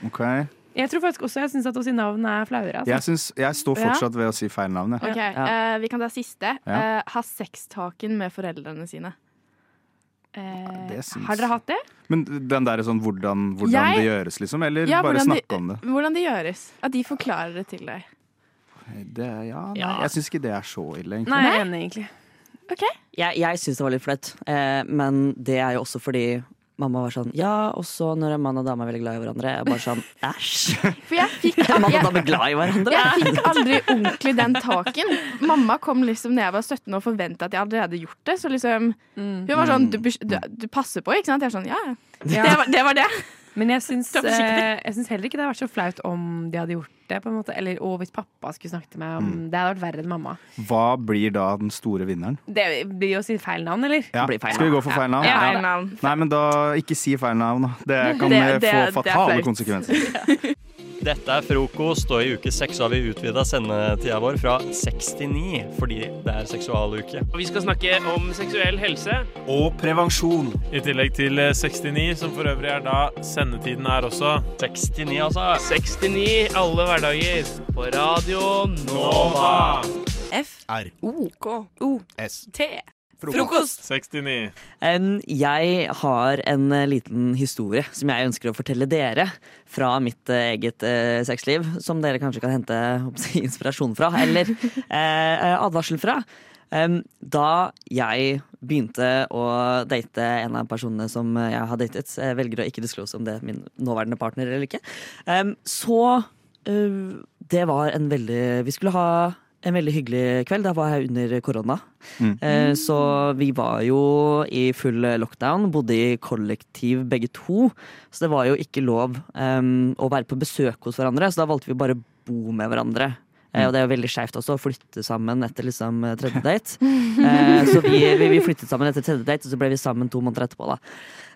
okay. Jeg tror faktisk også jeg syns at å si navn er flauere. Altså. Jeg, syns, jeg står fortsatt ved å si feil navn. Okay. Ok, eh, Vi kan ta siste. Ja. Eh, ha sextaken med foreldrene sine. Eh, syns- Har dere hatt det? Men den der sånn hvordan, hvordan Jeg- det gjøres, liksom? Eller Ja, bare snakke de- om det? Hvordan det gjøres. At de forklarer det til deg. det ja, nei, Ja. Jeg syns ikke det er så ille, egentlig. Nei, jeg er enig, egentlig. Jeg, jeg syns det var litt flaut, eh, men det er jo også fordi mamma var sånn Ja, og så når en mann og dame er veldig glad i hverandre. Jeg bare sånn æsj. For jeg fikk, En mann og dame glad i hverandre. jeg fikk aldri ordentlig den taken. Mamma kom liksom når jeg var 17 og forventa at jeg allerede hadde gjort det. Så liksom Hun var sånn du, du, du passer på, ikke sant? Jeg er sånn ja, ja. Det, var, det var det. Men jeg syns, eh, jeg syns heller ikke det hadde vært så flaut om de hadde gjort det. på en måte Eller og hvis pappa skulle snakket til meg om Mm. Det hadde vært verre enn mamma. Hva blir da den store vinneren? Det blir jo å si feil navn, eller? Ja. Skal vi gå for feil navn? Ja, Ja. feil navn. Nei, men da ikke si feil navn. da. Det kan Det- det- få fatale konsekvenser. Dette er frokost, og i uke seks har vi utvida sendetida vår fra 69 fordi det er seksualuke. Vi skal snakke om seksuell helse. Og prevensjon. I tillegg til eh, 69, som for øvrig er da sendetiden er også. 69, altså. 69 alle hverdager på Radio Nova. F. R. O. K. O. S. T. Frokost. 69. En, jeg har en eh, liten historie som jeg ønsker å fortelle dere fra mitt eh, eget eh, sexliv, som dere kanskje kan hente inspirasjon fra, eller eh, advarsel fra. Da jeg begynte å date en av personene som jeg har datet, jeg velger å ikke disclose om det er min nåværende partner eller ikke, så det var en veldig Vi skulle ha en veldig hyggelig kveld. Da var jeg under korona. Mm. Eh, Så vi var jo i full lockdown, bodde i kollektiv begge to. Så det var jo ikke lov um, å være på besøk hos hverandre, så da valgte vi bare å bo med hverandre. Mm. og det er jo veldig skeivt også å flytte sammen etter liksom eh, tredje date. uh, så vi, vi, vi flyttet sammen etter tredje date, og så ble vi sammen to måneder etterpå. da.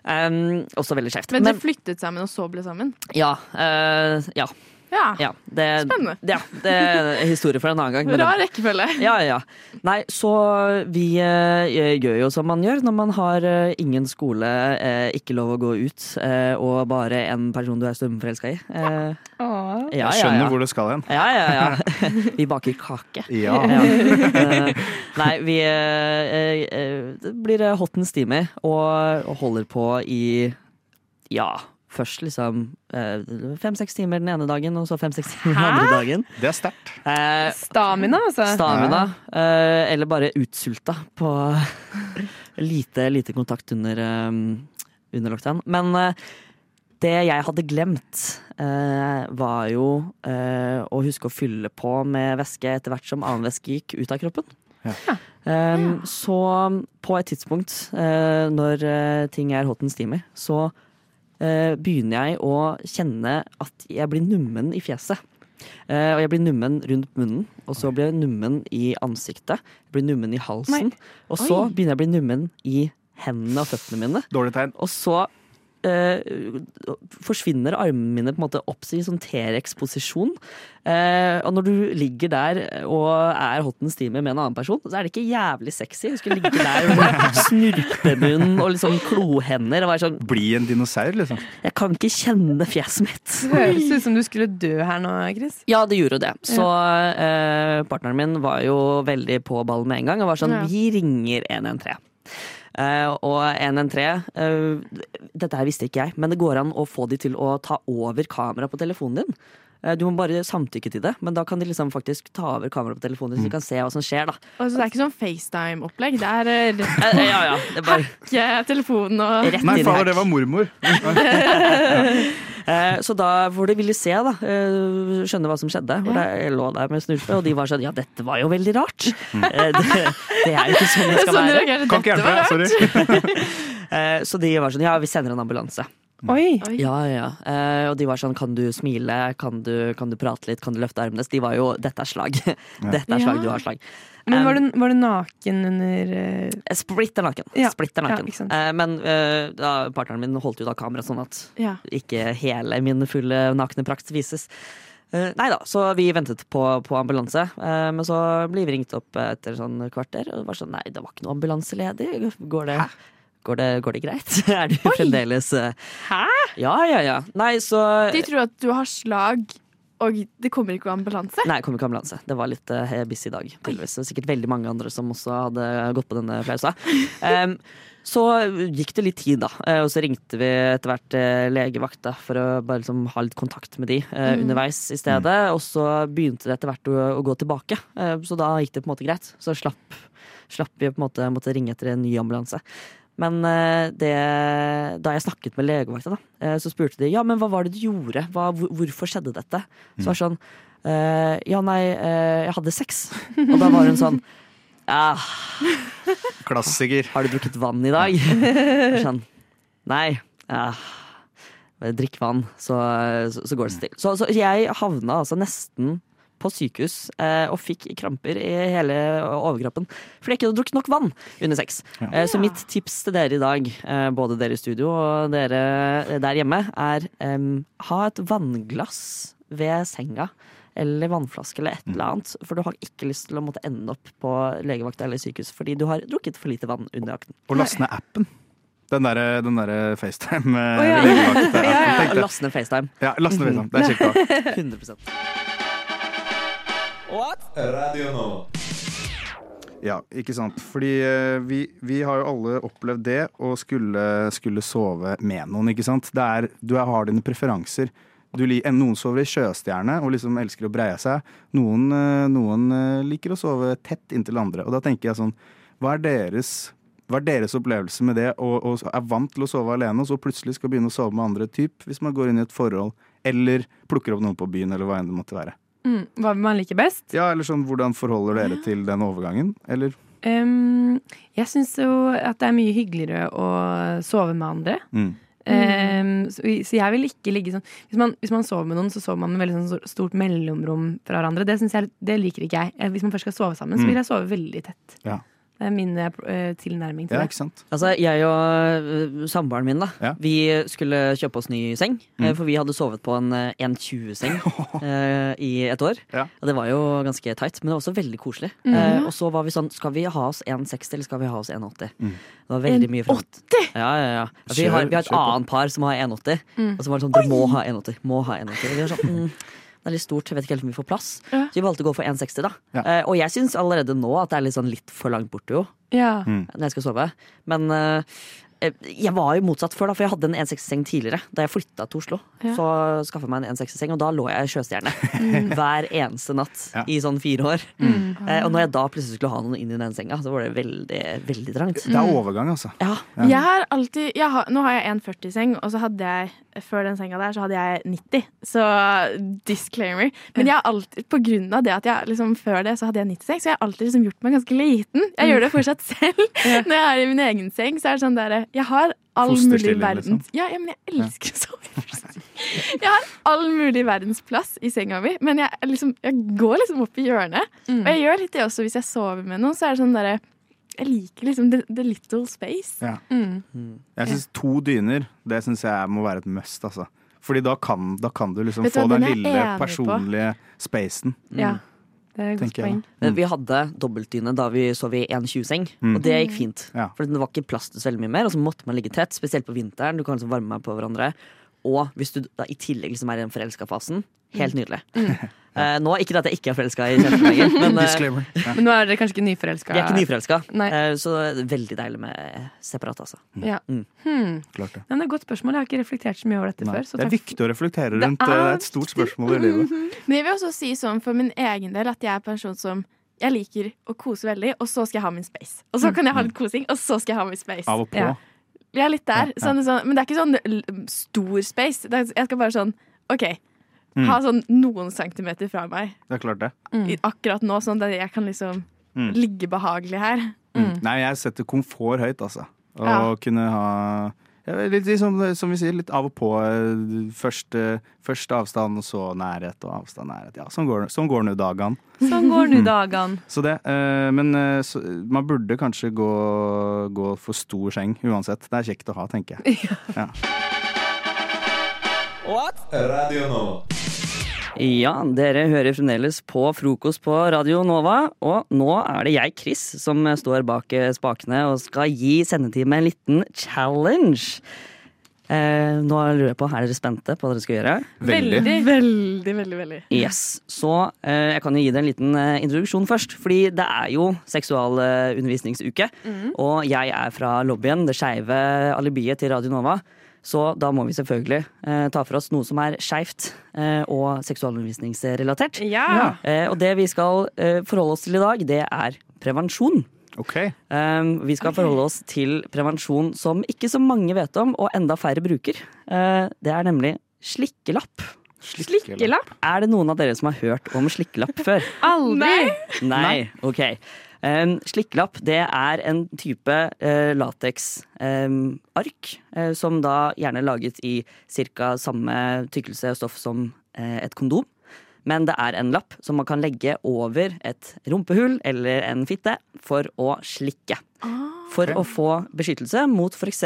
Um, også veldig skjevt. Men dere flyttet sammen og så ble sammen? Ja. Uh, ja. Ja. ja det, Spennende. Ja, det er historie for en annen gang. men- Rar rekkefølge. ja, ja. Nei, så vi eh, gjør jo som man gjør når man har eh, ingen skole, eh, ikke lov å gå ut, eh, og bare en person du er stumforelska i. Eh, ja, Jeg ja, skjønner hvor det skal hen. Ja, ja, ja. Vi baker kake. Ja. Eh, Nei, vi eh, eh, blir hot and steamy og holder på i Ja, først liksom eh, fem-seks timer den ene dagen, og så fem-seks timer den andre dagen. Det er sterkt. Eh, Stamina, altså. Stamina. eh, eller bare utsulta på lite, lite kontakt under, eh, under lockdown. Men eh, det jeg hadde glemt, eh, var jo eh, å huske å fylle på med væske etter hvert som annen væske gikk ut av kroppen. Um, så på et tidspunkt, eh, når ting er hot and steamy, så begynner jeg å kjenne at jeg blir nummen i fjeset. Eh, og jeg blir nummen rundt munnen, og så blir jeg nummen i ansiktet. Jeg blir nummen i halsen. Og så Oi. begynner jeg å bli nummen i hendene og føttene mine. Dårlig tegn. Og så eh, forsvinner armene mine på en måte opp i sånn T-rex-posisjon. Eh, og når du ligger der og er hot and steamy med en annen person, så er det ikke jævlig sexy. Du skulle ligge der med snurpemunn og liksom klohender og være sånn Bli en dinosaur, liksom. Jeg kan ikke kjenne fjeset mitt. Det høres ut som du skulle dø her nå, Chris. Ja, det gjorde det. Så eh, partneren min var jo veldig på ballen med en gang og var sånn Ja. Vi ringer 113. Eh, og 113 eh, Dette her visste ikke jeg, men det går an å få de til å ta over kameraet på telefonen din. Eh, du må bare samtykke til det, men da kan de liksom faktisk ta over kameraet på telefonen så de kan se hva som skjer. da Altså, det er ikke sånn FaceTime-opplegg. Det er rett ja, ja, ja, det er bare hacke telefonen og Rett Nei, fader, det var mormor. Eh, Så da hvor de ville se, da, eh, skjønne hva som skjedde. Hvor jeg lå der med snurpe, og de var sånn Ja, dette var jo veldig rart. Eh, Det, det er jo ikke sånn det skal være. Kan ikke hjelpe, sorry. Eh, Så de var sånn Ja, vi sender en ambulanse. Oi! Ja, ja. Eh, og de var sånn Kan du smile? Kan du, kan du prate litt? Kan du løfte armene? De var jo Dette er slag. Dette er slag, Ja. du har slag. Men var Um, du, var du naken under uh... Splitter naken. Ja. Splitter naken. Ja. Eh, men eh, da, partneren min holdt jo da kameraet sånn at Ja. ikke hele min fulle nakne prakt vises. Eh, nei da, så vi ventet på, på ambulanse. eh, men så blir vi ringt opp etter sånn kvarter, og det var sånn nei, det var ikke noe ambulanseledig. Går det, går det, går det greit? er du fremdeles eh, Hæ? Ja, ja, ja. Nei, så De tror at du har slag, og det kommer ikke ambulanse? Nei, det kommer ikke ambulanse. Det var litt uh, busy i dag. tydeligvis. Sikkert veldig mange andre som også hadde gått på denne flausa. Um, så gikk det litt tid, da. Eh, og så ringte vi etter hvert eh, legevakta for å bare liksom ha litt kontakt med de uh, Mm. underveis i stedet. Og så begynte det etter hvert å, å gå tilbake. Så da gikk det på en måte greit. Så slapp, slapp vi på en måte måtte ringe etter en ny ambulanse. Men eh, det, da jeg snakket med legevakta, da, eh, så spurte de ja, men hva var det du gjorde? Hva, hvorfor skjedde dette? Så var det sånn eh, ja, nei, jeg hadde sex. Og da var hun sånn ja. Klassiker. Har du drukket vann i dag? Sånn, nei. Ja. drikk vann, så, så, så går det seg til. Så, så jeg havna altså nesten på sykehus eh, og fikk kramper i hele overkroppen fordi jeg ikke hadde drukket nok vann under sex. Ja. Eh, så mitt tips til dere i dag, eh, både dere i studio og dere der hjemme, er um, ha et vannglass ved senga eller vannflaske eller et mm. eller annet. For du har ikke lyst til å måtte ende opp på legevakta eller sykehus fordi du har drukket for lite vann under akten. Og laste ned appen. Den derre der FaceTime. Oh, ja. legevakta ja, ja. Last ned FaceTime. Ja, last ned FaceTime. Det er kjekt. 100% What? Radio nå. Ja, ikke sant. Fordi eh, vi, vi, har jo alle opplevd det å skulle, skulle sove med noen, ikke sant. Er, du har dine preferanser. Du, noen sover i sjøstjerne og liksom elsker å breie seg. Noen, eh, noen, eh, liker å sove tett inntil andre. Og da tenker jeg sånn Hva er deres, hva er deres opplevelse med det? Og, og, er vant til å sove alene, og så plutselig skal begynne å sove med andre typ hvis man går inn i et forhold eller plukker opp noen på byen, eller hva enn det måtte være mm, hva man liker best? Ja, eller sånn, hvordan forholder dere til den overgangen, eller? Um, jeg syns jo at det er mye hyggeligere å sove med andre. Mm. Um, så, så jeg vil ikke ligge sånn hvis man, hvis man sover med noen, så sover man med veldig sånn stort mellomrom fra hverandre. Det, jeg, det liker ikke jeg. Eh, Hvis man først skal sove sammen, så Mm. vil jeg sove veldig tett. Ja. Det er min eh, tilnærming til det. Ikke sant? Altså, jeg og øh, samboeren min, da. Vi skulle kjøpe oss ny seng. Mm. eh, For vi hadde sovet på en øh, 1,20-seng eh, i et år. Og det var jo ganske tight, men det var også veldig koselig. Mm. Eh, og så var vi sånn Skal vi ha oss 1,60 eller skal vi ha oss 1,80? Mm. Det var veldig mye frem. 1,80? Ja, ja, ja. Altså, vi, har, vi har et annet par som har 1,80. Mm. Og så var det sånn Dere må ha 1,80. Må ha 1,80. Og vi var sånn mm, det er litt stort, jeg vet ikke helt om vi får plass. Ja. Så vi valgte å gå for 1,60, da. Ja. Eh, og jeg syns allerede nå at det er litt sånn litt for langt borte, jo Ja. når jeg skal sove. Men eh, jeg var jo motsatt før, da, for jeg hadde en 160-seng tidligere. Da jeg flytta til Oslo, Ja. så skaffa jeg meg en 160-seng, og da lå jeg i sjøstjerne Mm. hver eneste natt Ja. i sånn fire år. Mm. Eh, og når jeg da plutselig skulle ha noen inn i den senga, så var det veldig, veldig trangt. Det er overgang, altså. Ja. Jeg har alltid jeg har, Nå har jeg en 40-seng, og så hadde jeg før den senga der så hadde jeg 90. Så disclaimer. Men jeg har alltid, på grunn av det at jeg liksom før det så hadde jeg 90-seng, så jeg har alltid liksom gjort meg ganske liten. Jeg gjør det fortsatt selv. Når jeg er i min egen seng, så er det sånn der Jeg har all mulig Fosterstilling, verdens liksom. ja, ja, men jeg elsker å sove. Jeg har all mulig verdens plass i senga mi, men jeg, liksom, jeg går liksom opp i hjørnet. Mm. Og jeg gjør litt det også hvis jeg sover med noen. Så er det sånn derre Jeg liker liksom the, the little space. Ja. Mm. Jeg syns to dyner, det syns jeg må være et must, altså. Fordi da kan, da kan du liksom du få den den lille personlige på. spacen. Ja. Det er et godt Tenker poeng. da. Men vi hadde dobbeltdyne da vi sov i 1,20-seng, Mm. og det gikk fint. Ja. For det var ikke plass til så veldig mye mer, og så måtte man ligge tett, spesielt på vinteren. Du kan liksom varme meg på hverandre. Og hvis du da i tillegg liksom er i den forelska fasen, helt nydelig. Eh, nå, ikke det at jeg ikke er forelska i kjæresten lenger, men uh, Ja. Men nå er dere kanskje ikke nyforelska? vi er ikke nyforelska. Nei. Eh, så det er veldig deilig med separat, altså. Ja. Mm. Hmm. Klart det. Men det er et godt spørsmål. Jeg har ikke reflektert så mye over dette Nei. før. Så Det er takk. viktig å reflektere rundt. Det er er et stort spørsmål i livet. Men jeg vil også si sånn for min egen del at jeg er en person som jeg liker å kose veldig, og så skal jeg ha min space. Og så kan jeg ha litt kosing, og så skal jeg ha min space. Av og på. Ja. Jeg er litt der. Ja, ja. Sånn, sånn, men det er ikke sånn stor space. Er, jeg skal bare sånn OK. Mm. Ha sånn noen centimeter fra meg Det er klart det. Mm. akkurat nå, sånn at jeg kan liksom Mm. ligge behagelig her. Mm. Nei, jeg setter komfort høyt, altså. Å Ja. kunne ha litt liksom, som vi sier, litt av og på. eh, Først, eh, først avstand, og så nærhet, og avstand, nærhet. Ja, sånn går, sånn går nå dagene. Sånn går nå dagene. Så det, eh, men så, man burde kanskje gå, gå for stor seng uansett. Det er kjekt å ha, tenker jeg. Ja. Radio Nova. Ja, dere hører fremdeles på frokost på Radio Nova, og nå er det jeg, Chris, som står bak eh, spakene og skal gi sendetime en liten challenge. Eh, nå lurer jeg på, Er dere spente på hva dere skal gjøre? Veldig, veldig, veldig. veldig. Yes, Så eh, jeg kan jo gi dere en liten eh, introduksjon først. Fordi det er jo seksualundervisningsuke. Mm. Og jeg er fra lobbyen, det skeive alibiet til Radio Nova. Så da må vi selvfølgelig eh, ta for oss noe som er skeivt eh, og seksualundervisningsrelatert. Ja. Eh, og det vi skal eh, forholde oss til i dag, det er prevensjon. Um, vi skal forholde oss til prevensjon som ikke så mange vet om, og enda færre bruker. Eh, det er nemlig slikkelapp. Slikkelapp? Er det noen av dere som har hørt om slikkelapp før? Aldri! Nei, ok. Um, slikkelapp det er en type uh, lateksark eh, som da gjerne er laget i ca. samme tykkelse og stoff som eh, et kondom. Men det er en lapp som man kan legge over et rumpehull eller en fitte for å slikke. For å få beskyttelse mot f.eks.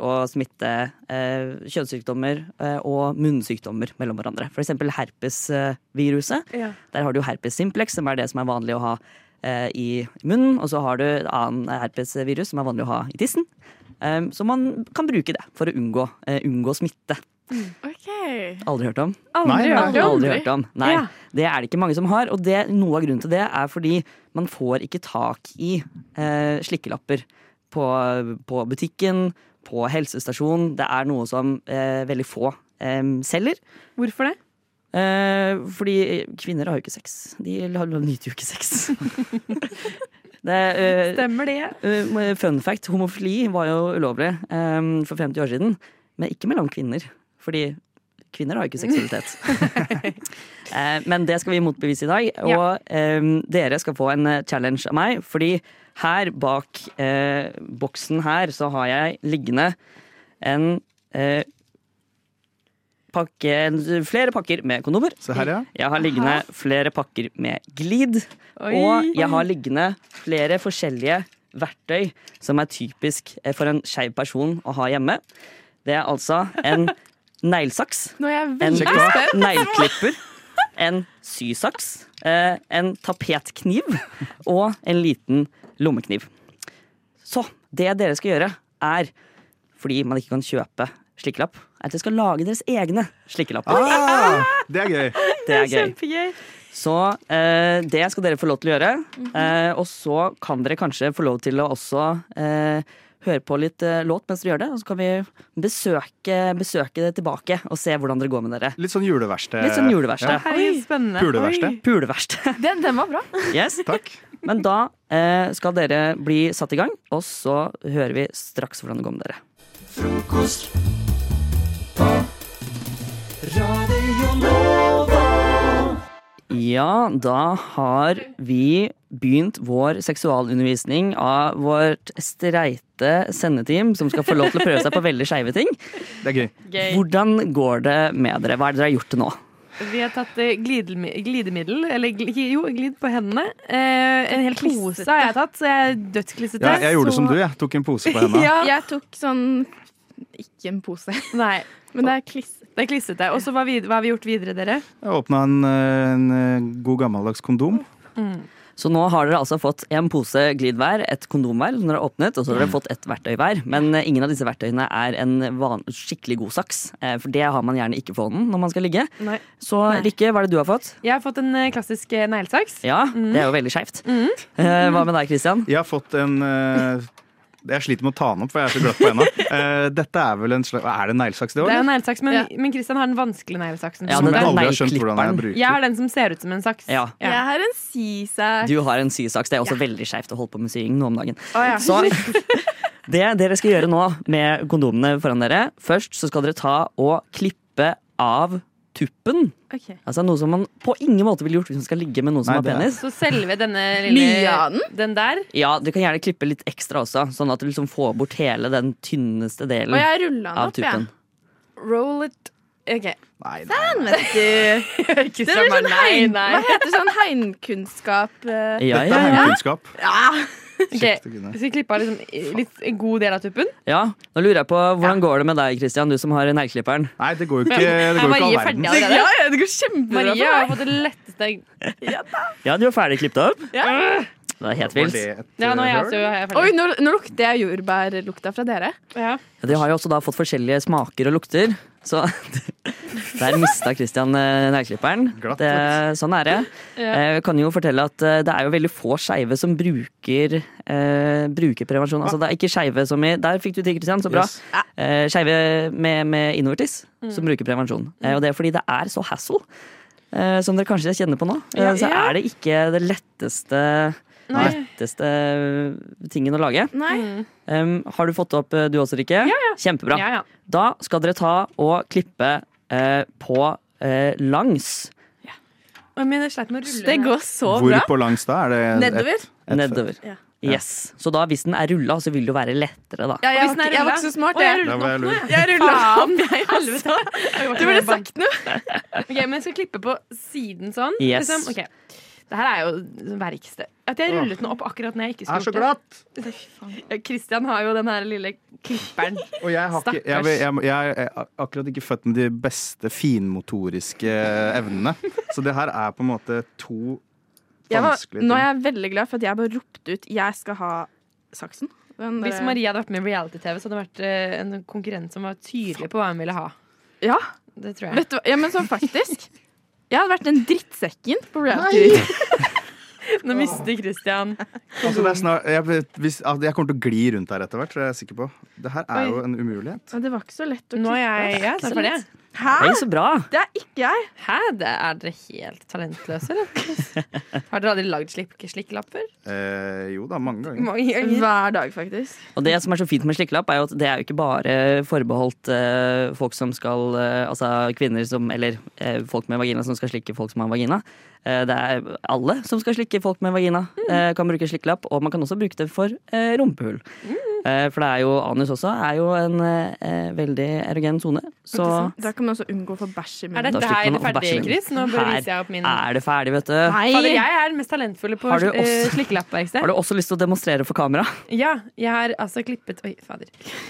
å smitte eh, kjønnssykdommer eh, og munnsykdommer mellom hverandre. F.eks. herpesviruset. Ja. Der har du herpes simplex, som er det som er vanlig å ha eh, i munnen. Og så har du annen herpesvirus som er vanlig å ha i tissen. Um, så man kan bruke det for å unngå, eh, unngå smitte. Ok. Aldri hørt om? Aldri Nei, aldri. Aldri hørt om. Nei, Ja. det er det ikke mange som har. Og det, noe av grunnen til det er fordi man får ikke tak i eh, slikkelapper på, på butikken, på helsestasjonen. Det er noe som eh, veldig få eh, selger. Hvorfor det? Eh, fordi kvinner har jo ikke sex. De nyter jo ikke sex. det, eh, Stemmer det. eh, fun fact, homofili var jo ulovlig eh, for 50 år siden. Men ikke mellom kvinner. Fordi kvinner har jo ikke seksualitet. Eh, men det skal vi motbevise i dag. Og eh, dere skal få en eh, challenge av meg. Fordi her bak eh, boksen her så har jeg liggende en eh, pakke, flere pakker med kondomer. Se her, ja. Jeg har liggende flere pakker med glid. Oi. Og jeg har liggende flere forskjellige verktøy som er typisk eh, for en skeiv person å ha hjemme. Det er altså en neglesaks, en negleklipper, en sysaks, eh, en tapetkniv og en liten lommekniv. Så det dere skal gjøre, er, fordi man ikke kan kjøpe slikkelapp, er at dere skal lage deres egne slikkelapper. Ah, det er gøy. Det er gøy. Kjempegøy. Så eh, det skal dere få lov til å gjøre. eh, og så kan dere kanskje få lov til å også eh, høre på litt eh, låt mens dere gjør det. Og så kan vi besøke, besøke det tilbake og se hvordan dere går med dere. Litt sånn juleverksted. Litt sånn juleverksted. Ja. Spennende. Puleverksted. Puleverksted. Den, den var bra. Yes. Takk. Men da eh, skal dere bli satt i gang, og så hører vi straks hvordan det går med dere. Frokost. Ja, da har vi begynt vår seksualundervisning av vårt streite sendeteam, som skal få lov til å prøve seg på veldig skeive ting. Det er gøy. Gøy. Hvordan går det med dere? Hva er det dere har gjort til nå? Vi har tatt eh, glidemiddel, eller jo, glid på hendene. Eh, en hel pose har jeg tatt, så jeg er dødsklissete. Ja, jeg gjorde så- som du, jeg. Tok en pose på hendene. Ja. Jeg tok sånn Ikke en pose. Nei. Men det er klissete. Det er klissete. Og så hva, hva har vi gjort videre, dere? Jeg åpna en, en god gammeldags kondom. Så nå har dere altså fått en pose glid hver, et kondom hver, som dere har åpnet, og så har dere fått et verktøy hver. Men eh, ingen av disse verktøyene er en van skikkelig god saks, eh, for det har man gjerne ikke på hånden når man skal ligge. Nei. Så Rikke, hva er det du har fått? Jeg har fått en eh, klassisk neglesaks. Ja, det er jo veldig skeivt. Mm. Hva med deg, Christian? Jeg har fått en eh, Jeg sliter med å ta den opp, for jeg er så glatt på henda. Eh, dette er vel en slags Er det neglesaks, det Det er jo neglesaks, men, men Christian har den vanskelige neglesaksen. Ja, den jeg aldri har skjønt hvordan jeg bruker. Jeg har den som ser ut som en saks. Ja. Jeg har en sysaks. Du har en sysaks. Det er også veldig skeivt å holde på med sying nå om dagen. Oh, ja. Så det dere skal gjøre nå med kondomene foran dere Først så skal dere ta og klippe av tuppen. Okay. Altså Noe som man på ingen måte ville gjort hvis man skal ligge med noen som Nei, har penis. Så selve denne lille den? Der? Ja, Du kan gjerne klippe litt ekstra også, sånn at du liksom får bort hele den tynneste delen Og jeg rulla den av opp, tuppen. Roll it OK. Nei, Den, vet du. Ikke Det er sånn nei, nei. hva heter sånn heimkunnskap? Ja, Ja, Dette ja, er ja. heimkunnskap. Ja. Ok, Skal vi klippe av liksom litt, en god del av tuppen? ja. Nå lurer jeg på hvordan går det med deg, Christian, du som har negleklipperen? Nei, det går jo ikke, det går ikke all er ferdig verden. Ja, ja, det går kjempebra Marie har fått det letteste Ja, du er ferdig klippet opp? Ja, Det er helt vilt. ja nå er jeg eh, også er jeg Oi, nå, nå lukter jeg jordbærlukta fra dere. Ja. Ja, de har jo også da fått forskjellige smaker og lukter, så der mista Christian eh, Det- Sånn er det. Ja. Eh, Jeg kan jo fortelle at det er jo veldig få skeive som bruker, eh, bruker prevensjon. Altså det er ikke skeive som i Der fikk du til, Christian, så bra. Yes. Eh, skeive med, med innovertiss Mm. som bruker prevensjon. Eh, og det er fordi det er så hassle. Eh, som dere kanskje kjenner på nå. Ja, så er det ikke det letteste Nei. letteste tingen å lage. Nei. Um, har du fått opp eh, du også, Rikke? Kjempebra. Ja, ja. Da skal dere ta og klippe uh, på uh, langs. Men jeg sleit med å rulle Det går så Hvor bra. på langs da? Er det et- Nedover. et- nedover. Yes. Så da, hvis den er rulla, så vil det jo være lettere, da. Ja, jeg, hvis den var, er jeg var ikke så smart, Å, jeg jeg. Da jeg rulla opp, jeg altså. Du burde sagt noe. Ok, men jeg skal klippe på siden sånn. Yes. Liksom. Ok. Det her er jo verksted. At jeg rullet den opp akkurat når jeg ikke Er skulle så gjort glatt! det. Ja, Christian har jo den her lille klipperen. Og jeg, har ikke, jeg, jeg, jeg er akkurat ikke født med de beste finmotoriske evnene. Så det her er på en måte to vanskelige var, vanskelige nå er jeg veldig glad for at jeg bare ropte ut 'jeg skal ha saksen'. Den Hvis Maria Marie hadde vært med i reality-TV, så hadde det vært eh, en konkurrent som var tydelig på hva hun ville ha. Ja, Det tror jeg. vet du? Ja, men sånn faktisk. Jeg hadde vært den drittsekken på reality. Nå mister Christian Altså, det er snart, jeg, hvis, altså, jeg kommer til å gli rundt her etter hvert, så jeg er sikker på. Det her er Oi. jo en umulighet. Ja, det var ikke så lett å Nå er klippe. jeg ja, snart ferdig. Hæ? Oi, så bra! Det er ikke jeg. Hæ? Det er dere helt talentløse, eller? Har dere aldri lagd slik slikklapp? Eh, jo da, mange ganger. Mange ganger. Hver dag, faktisk. Og det som er så fint med slikkelapp, er jo at det er jo ikke bare forbeholdt eh, folk som skal eh, Altså kvinner som Eller eh, folk med vagina som skal slikke folk som har vagina. Eh, det er alle som skal slikke folk med vagina, eh, kan bruke slikkelapp. Og man kan også bruke det for eh, rumpehull. Eh, for det er jo anus også er jo en eh, veldig erogen sone. Så Da kan man også unngå å få bæsj i munnen. Er dette her det ferdig. Chris? Nå bare viser jeg opp min er det ferdig, vet du. Fader, jeg er den mest talentfulle på Har uh, også- slikkelappverksted. Har du også lyst til å demonstrere for kamera? Ja, jeg har altså klippet Oi, fader.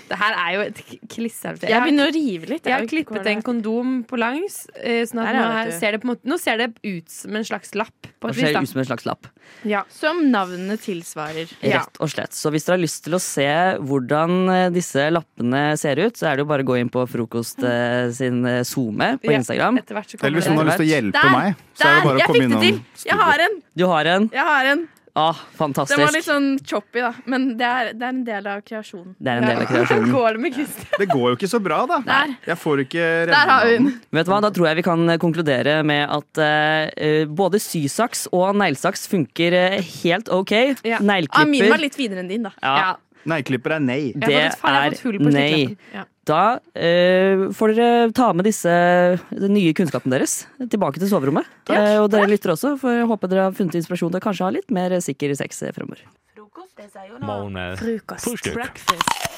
Det her er jo et k- klisshelvete. Jeg begynner å rive litt. Jeg har klippet en kondom på langs. eh, Sånn at nå, ser det på måte, nå ser det ut som en slags lapp. På Det et vis, ser da. ut som en slags lapp. Ja. Som navnene tilsvarer. Ja. Rett og slett. Så hvis dere har lyst til å se hvordan eh, disse lappene ser ut, så er det jo bare å gå inn på Frokost eh, sin eh, SoMe på Ja, Instagram. Etter hvert så Eller hvis noen har lyst til å hjelpe Der! meg, så er det bare å jeg komme fikk det innom til! Jeg har en! Du har en? Jeg har en. Ah, Den var litt sånn choppy, da. Men det er, det er en del av kreasjonen. Det er en del av kreasjonen. Går det med Christian? Det går jo ikke så bra, da. Der. Jeg får ikke Der har vi den. Vet du hva, Da tror jeg vi kan eh, konkludere med at eh, både sysaks og neglesaks funker eh, helt OK. Ja. Ah, min var litt finere enn din, da. ja, Negleklipper er nei. Det Jeg har fått- faen, jeg har er fått hull på nei. Ja. Da eh, får dere ta med disse den nye kunnskapen deres tilbake til soverommet. Eh, og dere lytter også, for jeg håper dere har funnet inspirasjon til å kanskje ha litt mer sikker sex fremover. Frokost, med Frokost. Breakfast.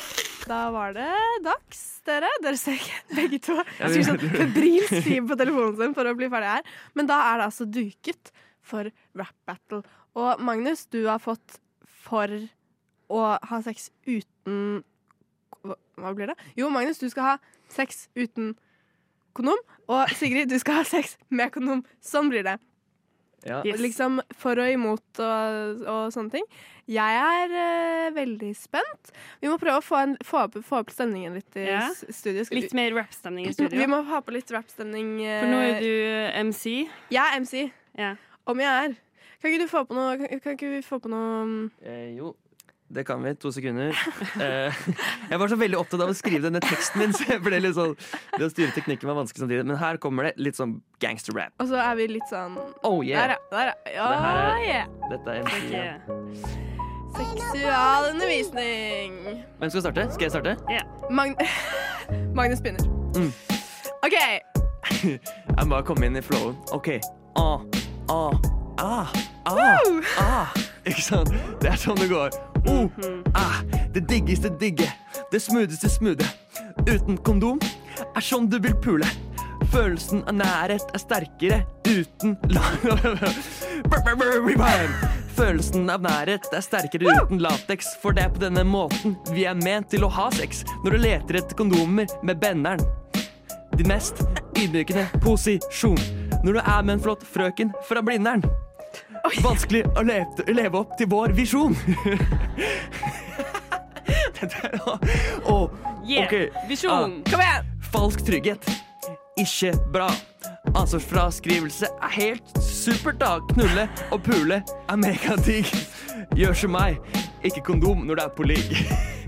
Da var det dags, dere. Dere ser ikke begge to. Jeg skulle sånn febrilsk skrive på telefonen sin for å bli ferdig her. Men da er det altså duket for rap battle. Og Magnus, du har fått for å ha sex uten Hva blir det? Jo, Magnus, du skal ha sex uten kondom. Og Sigrid, du skal ha sex med kondom. Sånn blir det. Yes. Liksom for og imot og, og sånne ting. Jeg er uh, veldig spent. Vi må prøve å få, en, få, opp, få opp stemningen litt i Ja. studio. Skal Litt vi- mer rap-stemning i studio. Vi må ha på litt rap-stemning. Uh, For nå er du MC. Jeg er MC. Ja. Om jeg er. Kan ikke du få på noe Kan, kan ikke vi få på noe mm, Eh, jo, det kan vi. To sekunder. Eh, jeg var så veldig opptatt av å skrive denne teksten min, så jeg ble litt sånn Det å styre teknikken var vanskelig samtidig. Men her kommer det litt sånn gangster-rap. Og så er vi litt sånn Oh yeah! Der. Der, ja. Det er- yeah. Dette er MC. ja. Seksualundervisning. Hvem skal starte? Skal jeg starte? Magn Magnus begynner. Mm. OK. Jeg må bare komme inn i flowen. OK. Ah, ah, ah, ah, ah. Ikke sant? Det er sånn det går. Oh, ah, det diggeste digge. Det smootheste smoothe. Uten kondom er sånn du vil pule. Følelsen av nærhet er sterkere uten Følelsen av nærhet er sterkere uten lateks, for det er på denne måten vi er ment til å ha sex når du leter etter kondomer med benderen. Din mest ydmykende posisjon når du er med en flott frøken fra Blindern. Vanskelig å leve, leve opp til vår visjon. Er Yeah, ok. visjon. Ah. Kom igjen. Falsk trygghet. Ikke bra. Ansvarsfraskrivelse er helt supert, da. Knulle og pule er megadigg. Gjør som meg. Ikke kondom når du er på ligg.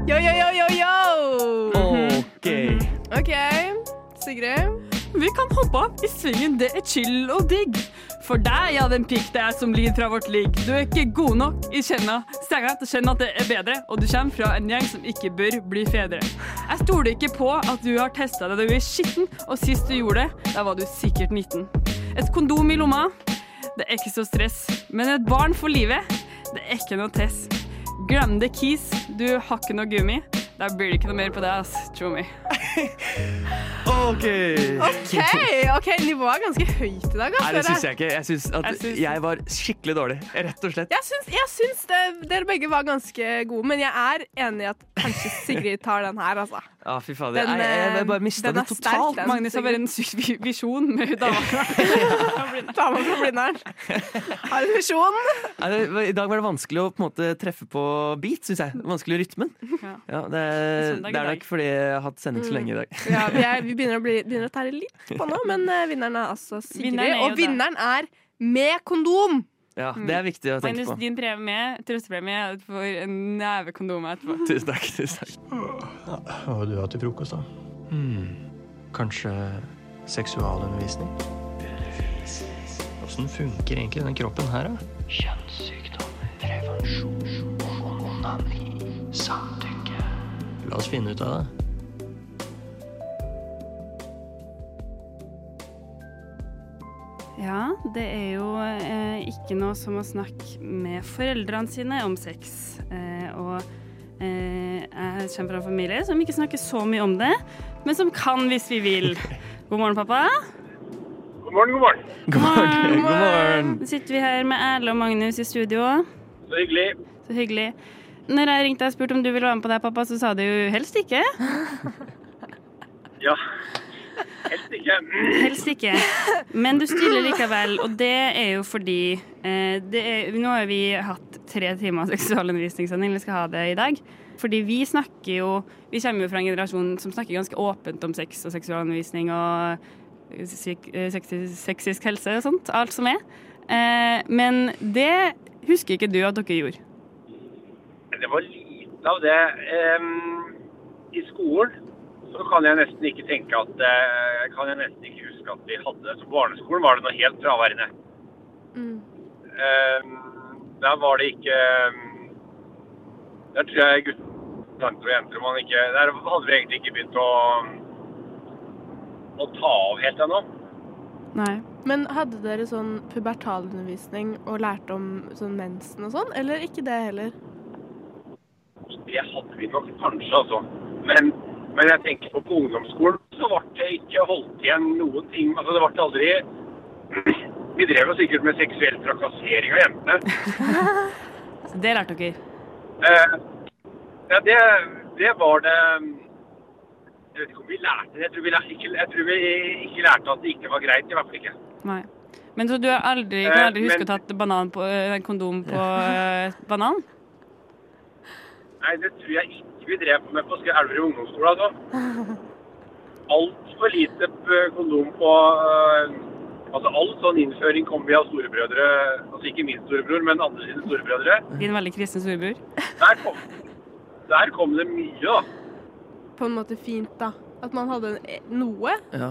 Yo, yo, yo, yo, yo! OK. OK, Sigrid. Vi kan hoppe av i svingen, det er chill og digg. For deg, ja, den pikk det er som lider fra vårt ligg. Du er ikke god nok i kjenna, strenga til å kjenne at det er bedre, og du kommer fra en gjeng som ikke bør bli fedre. Jeg stoler ikke på at du har testa deg da du er skitten, og sist du gjorde det, da var du sikkert 19. Et kondom i lomma, det er ikke så stress. Men et barn for livet, det er ikke noe tess. Glem det, Kis, du har ikke noe gummi. Da blir det ikke noe mer på det, ass, tro meg. OK. OK, ok, nivået er ganske høyt i dag. Nei, det ass, syns jeg ikke. Jeg syns at Jeg syns- jeg var skikkelig dårlig. Rett og slett. Jeg syns, jeg syns det, dere begge var ganske gode, men jeg er enig i at kanskje Sigrid tar den her, altså. Ja, fy fader. Den, Jeg, jeg, jeg bare eh, mista det er sterk, den. Magnus har bare en syk visjon med dama. Dama fra Blindern. Har en visjon. I dag var det vanskelig å på en måte treffe på beat, syns jeg. Vanskelig rytmen. Ja. Ja, det, det er nok fordi jeg har hatt sending så lenge i dag. Ja, vi, er, vi begynner å, bli, begynner å tære litt på nå, men eh, vinneren er altså Sigrid. Vinneren er og vinneren er med kondom! Ja, Det er viktig å tenke Magnus, på. din premie, trøstepremie, får en neve kondomer etterpå. Tusen takk. tusen takk. Hva vil du ha til frokost, da? Hmm. Kanskje seksualundervisning? Åssen funker egentlig denne kroppen her, da? Kjønnssykdommer, prevensjon, onani, samtykke La oss finne ut av det. Ja, det er jo eh, ikke noe som å snakke med foreldrene sine om sex. Eh, og eh, jeg kommer fra en familie som ikke snakker så mye om det, men som kan hvis vi vil. God morgen, pappa. God morgen, god morgen. God morgen. God morgen. Nå sitter vi her med Erle og Magnus i studio. Så hyggelig. Så hyggelig. Når jeg ringte og spurte om du ville være med på det, pappa, så sa du jo helst ikke. Ja. Helst ikke. Helst ikke. Men du stiller likevel, og det er jo fordi eh, det er, Nå har vi hatt tre timer seksualundervisningssending, vi skal ha det i dag. Fordi vi snakker jo Vi kommer jo fra en generasjon som snakker ganske åpent om sex og seksualundervisning og syk- eh, sexisk helse og sånt. Alt som er. Eh, men det husker ikke du at dere gjorde. Det var lite av det. Um, I skolen så kan jeg nesten ikke tenke at eh, Kan jeg nesten ikke huske at vi hadde Så barneskolen var det noe helt fraværende. Em, der var det ikke Der tror jeg gutter og jenter man ikke Der hadde vi egentlig ikke begynt å å ta av helt ennå. Nei. Men hadde dere sånn pubertalundervisning og lærte om sånn mensen og sånn, eller ikke det heller? Det hadde vi nok kanskje, altså. Men, men jeg tenker på på ungdomsskolen, så ble det ikke holdt igjen noen ting. Altså, det ble aldri Vi drev jo sikkert med seksuell trakassering av jentene. Det lærte dere. Eh, ja, det, det var det Jeg vet ikke om vi lærte det. Jeg tror vi, ikke, jeg tror vi ikke lærte at det ikke var greit. I hvert fall ikke. Nei. Men så du har aldri, kan Eh, aldri huske å å tatt banan på, kondom på eh, banan? Nei, det tror jeg ikke vi drev med på Elverum ungdomsskole. Altså. Altfor lite kondom på øh, Altså all sånn innføring kom via storebrødre. Altså ikke min storebror, men andre sine storebrødre. Din veldig kristne storebror? Der kom, der kom det mye, da. På en måte fint, da. At man hadde noe. Ja.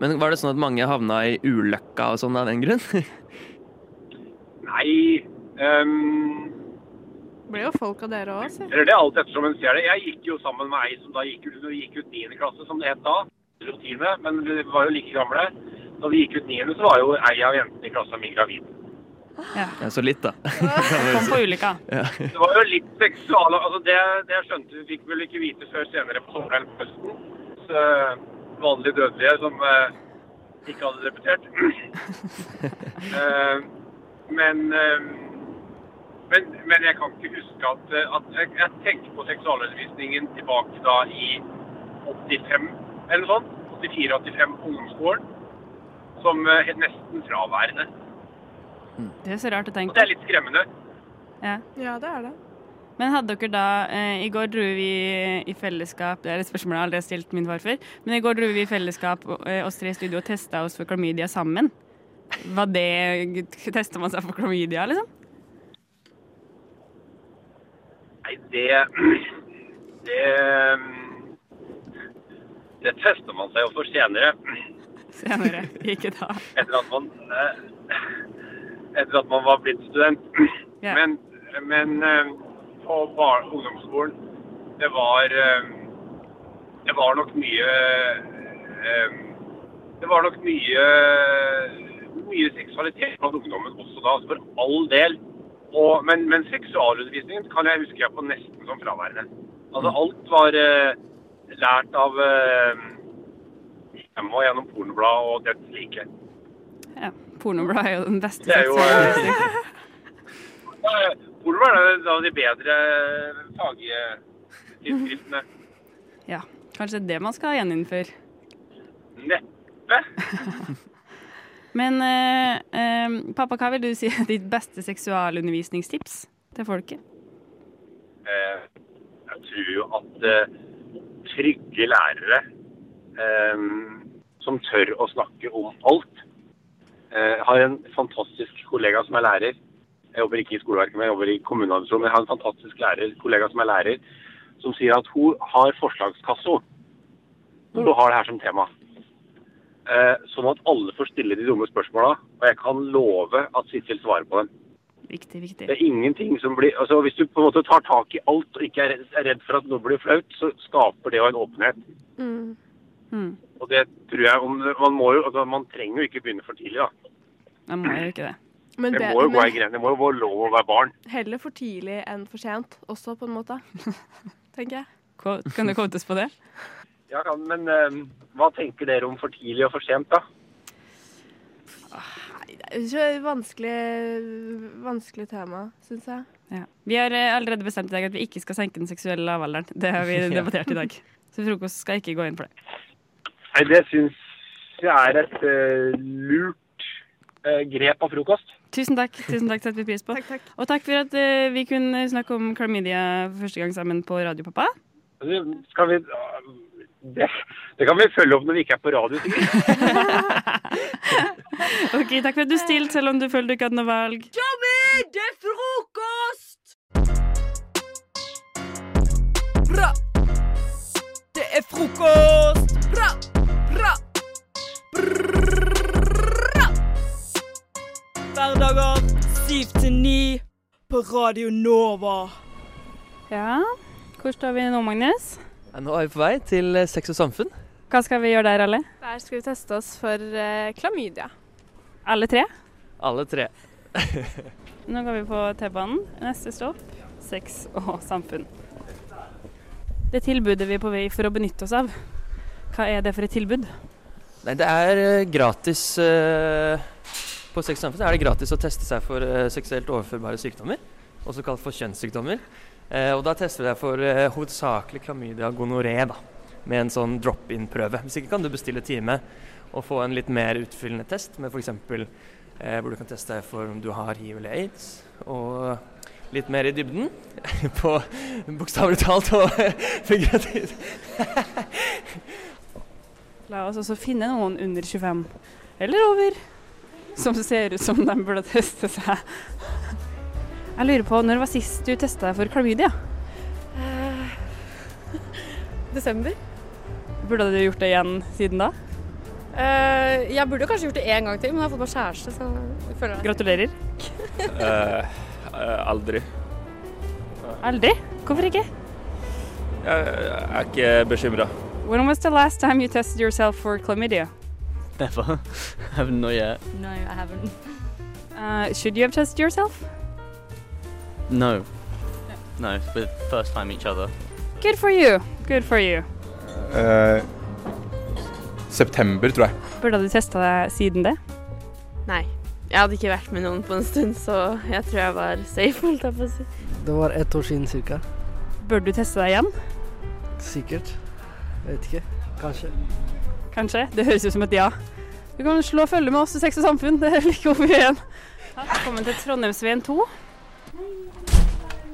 Men var det sånn at mange havna i ulykka og sånn av den grunn? Nei ehm, Ble jo folk av dere òg, si. Eller det er alt ettersom en ser det. Jeg gikk jo sammen med ei som da gikk ut, gikk ut 9. klasse, som det het da. 10., men vi var jo like gamle. da vi gikk ut 9., så var jo ei av jentene i klassa mi gravid. Ja, så litt, da. Kom på ulykka. Ja. Det var jo litt seksual... Altså det, det jeg skjønte, vi fikk vel ikke vite før senere på sommeren eller på høsten. Så, vanlige dødelige som eh, ikke hadde debutert. Eh, men, eh, men, men jeg kan ikke huske at, eh, at jeg, jeg tenker på seksualundervisningen tilbake da i 85 eller noe sånt. 84-85 på ungdomsskolen. Som er helt nesten fraværende. Det er så rart å Og på. det er litt skremmende. Ja. Ja, det er det. Men hadde dere da eh, I går dro vi i fellesskap Det er et spørsmål jeg aldri har stilt min far før. Men i går dro vi i fellesskap, eh, oss tre i studio, og testa oss for klamydia sammen. Var det Testa man seg for klamydia, liksom? Nei, det Det Det tester man seg jo for senere. Senere, ikke da. Etter at man eh, Etter at man var blitt student. Yeah. Men, men eh, på bar ungdomsskolen det var eh, Det var nok mye Det var nok mye mye seksualitet blant ungdommen også da, for all del. Og, men, men seksualundervisningen kan jeg huske jeg på nesten som fraværende. Altså alt var eh, lært av eh, hjemme og gjennom pornoblad og det like. Ja. Pornoblad er jo den beste jo, seksualundervisningen. Ja, Pornoblad er en av de bedre fagtidsskriftene. Ja. Kanskje det man skal gjeninnføre. Neppe. Men eh, eh, pappa, hva vil du si er ditt beste seksualundervisningstips til folket? Eh, jeg tror jo at eh, trygge lærere eh, som tør å snakke om alt. Eh, Jeg har en fantastisk kollega som er lærer. Jeg jobber ikke i skoleverket, men jeg jobber i kommuneadministrasjonen. Jeg har en fantastisk lærer, kollega som er lærer, som sier at hun har forslagskasse når hun har det her som tema. Eh, Sånn at alle får stille de dumme spørsmåla, og jeg kan love at Sissel svarer på dem. Viktig, viktig. Det er ingenting som blir altså Hvis du på en måte tar tak i alt og ikke er redd, for at noe blir flaut, så skaper det jo en åpenhet. Mm. Og det tror jeg om, Man må jo, altså man trenger jo ikke begynne for tidlig, da. Man må jo ikke det. Men det det må jo gå i greiene. Det må jo være lov å være barn. Heller for tidlig enn for sent, også på en måte. Tenker jeg. Kan du quotes på det? Ja, Men eh, hva tenker dere om for tidlig og for sent, da? Det er et vanskelig, vanskelig tema, syns jeg. Ja. Vi har eh, allerede bestemt i dag at vi ikke skal senke den seksuelle lavalderen. Det har vi debattert i dag. Så frokost skal ikke gå inn for det. Nei, Det syns jeg er et uh, lurt uh, grep av frokost. Tusen takk. tusen takk, setter vi pris på. Takk, takk. Og takk for at uh, vi kunne snakke om Carmedia for første gang sammen på Radio Pappa. Skal vi det, det kan vi følge opp når vi ikke er på radio. Ok, Takk for at du stilte, selv om du følte du ikke hadde noe valg. Tommy, det er frokost! Bra! Det er frokost! Bra! Bra! Bra! Hverdager 7 til 9 på Radio Nova. Ja, hvor står vi nå, Magnus? Nå er vi på vei til eh, Sex og samfunn. Hva skal vi gjøre der, alle? Der skal vi teste oss for uh, klamydia. Alle tre? Alle tre. Nå går vi på T-banen. Neste stopp sex og samfunn. Det tilbudet vi er på vei for å benytte oss av, hva er det for et tilbud? Nei, det er eh, gratis uh, På Sex og samfunn er det gratis å teste seg for uh, seksuelt overførbare sykdommer, også kalt for kjønnssykdommer. Eh, og da tester vi deg for eh, hovedsakelig klamydia gonoré, da, med en sånn drop-in-prøve. Hvis ikke kan du bestille time og få en litt mer utfyllende test, med f.eks. Eh, hvor du kan teste deg for om du har hiv eller aids. Og litt mer i dybden på bokstavelig talt og figurativt. La oss også finne noen under 25, eller over, som ser ut som de burde teste seg. Jeg lurer på, når var sist du testa deg for klamydia? Eh, Desember. Burde du gjort det igjen siden da? Eh, jeg burde kanskje gjort det én gang til, men jeg har fått meg kjæreste, så jeg føler det. Gratulerer. Eh, eh, aldri. Aldri? Hvorfor ikke? Jeg er ikke bekymra. When was the last time you tested yourself for chlamydia? Never. haven't not yet. No, I haven't. Uh, should you have tested yourself? No. No, for the first time each other. Good for you. Good for you. Eh, september, tror jeg. Burde du testa deg siden det? Nei. Jeg hadde ikke vært med noen på en stund, så jeg tror jeg var safe, holdt jeg på å si. Det var ett år siden cirka. Bør du teste deg igjen? Sikkert. Vet ikke. Kanskje. Kanskje? Det høres ut som et ja. Du kan slå følge med oss i Sex og Samfunn. Det er like over igjen. Velkommen til Trondheimsveien 2.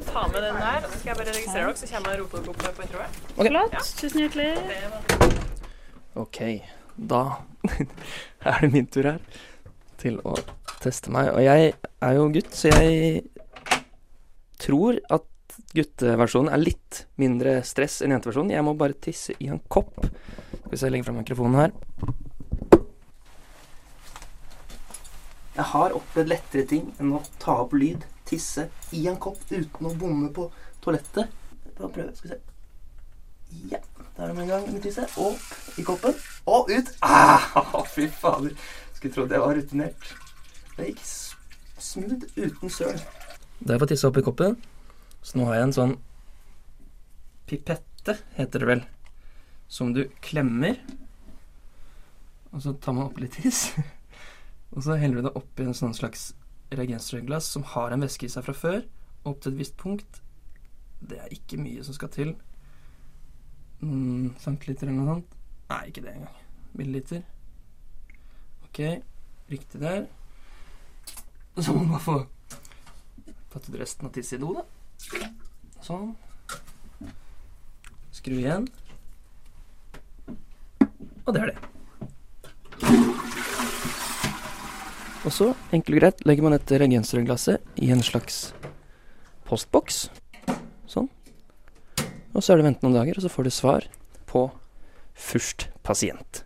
Ta med den der, og så skal jeg bare registrere dere, så kommer jeg og roper dere opp på introet. Okay. Flott. Tusen hjertelig. Ok, da er det min tur her til å teste meg. Og jeg er jo gutt, så jeg tror at gutteversjonen er litt mindre stress enn jenteversjonen. Jeg må bare tisse i en kopp. Skal vi se, jeg legger fram mikrofonen her. Jeg har opplevd lettere ting enn å ta opp lyd, tisse i en kopp uten å bomme på toalettet. Bare prøve, skal vi se. Ja, der er det med en gang med tisse. Opp i koppen, og ut. Ah, fy fader. Skulle trodd jeg var rutinert. Det gikk smooth uten søl. Da jeg får tissa opp i koppen, så nå har jeg en sånn pipette, heter det vel, som du klemmer. Og så tar man opp litt tiss. Og så heller du det oppi en sånn slags reagensrørglass som har en væske i seg fra før, opp til et visst punkt. Det er ikke mye som skal til. Mm, centiliter eller noe sånt. Nei, ikke det engang. Milliliter. Ok, riktig der. Så må man bare få tatt ut resten av tisset i do, da. Sånn. Skru igjen. Og det er det. Og så, enkelt og greit, legger man dette reagensrørglasset i en slags postboks. Sånn. Og så er det vente noen dager, og så får du svar på først pasient.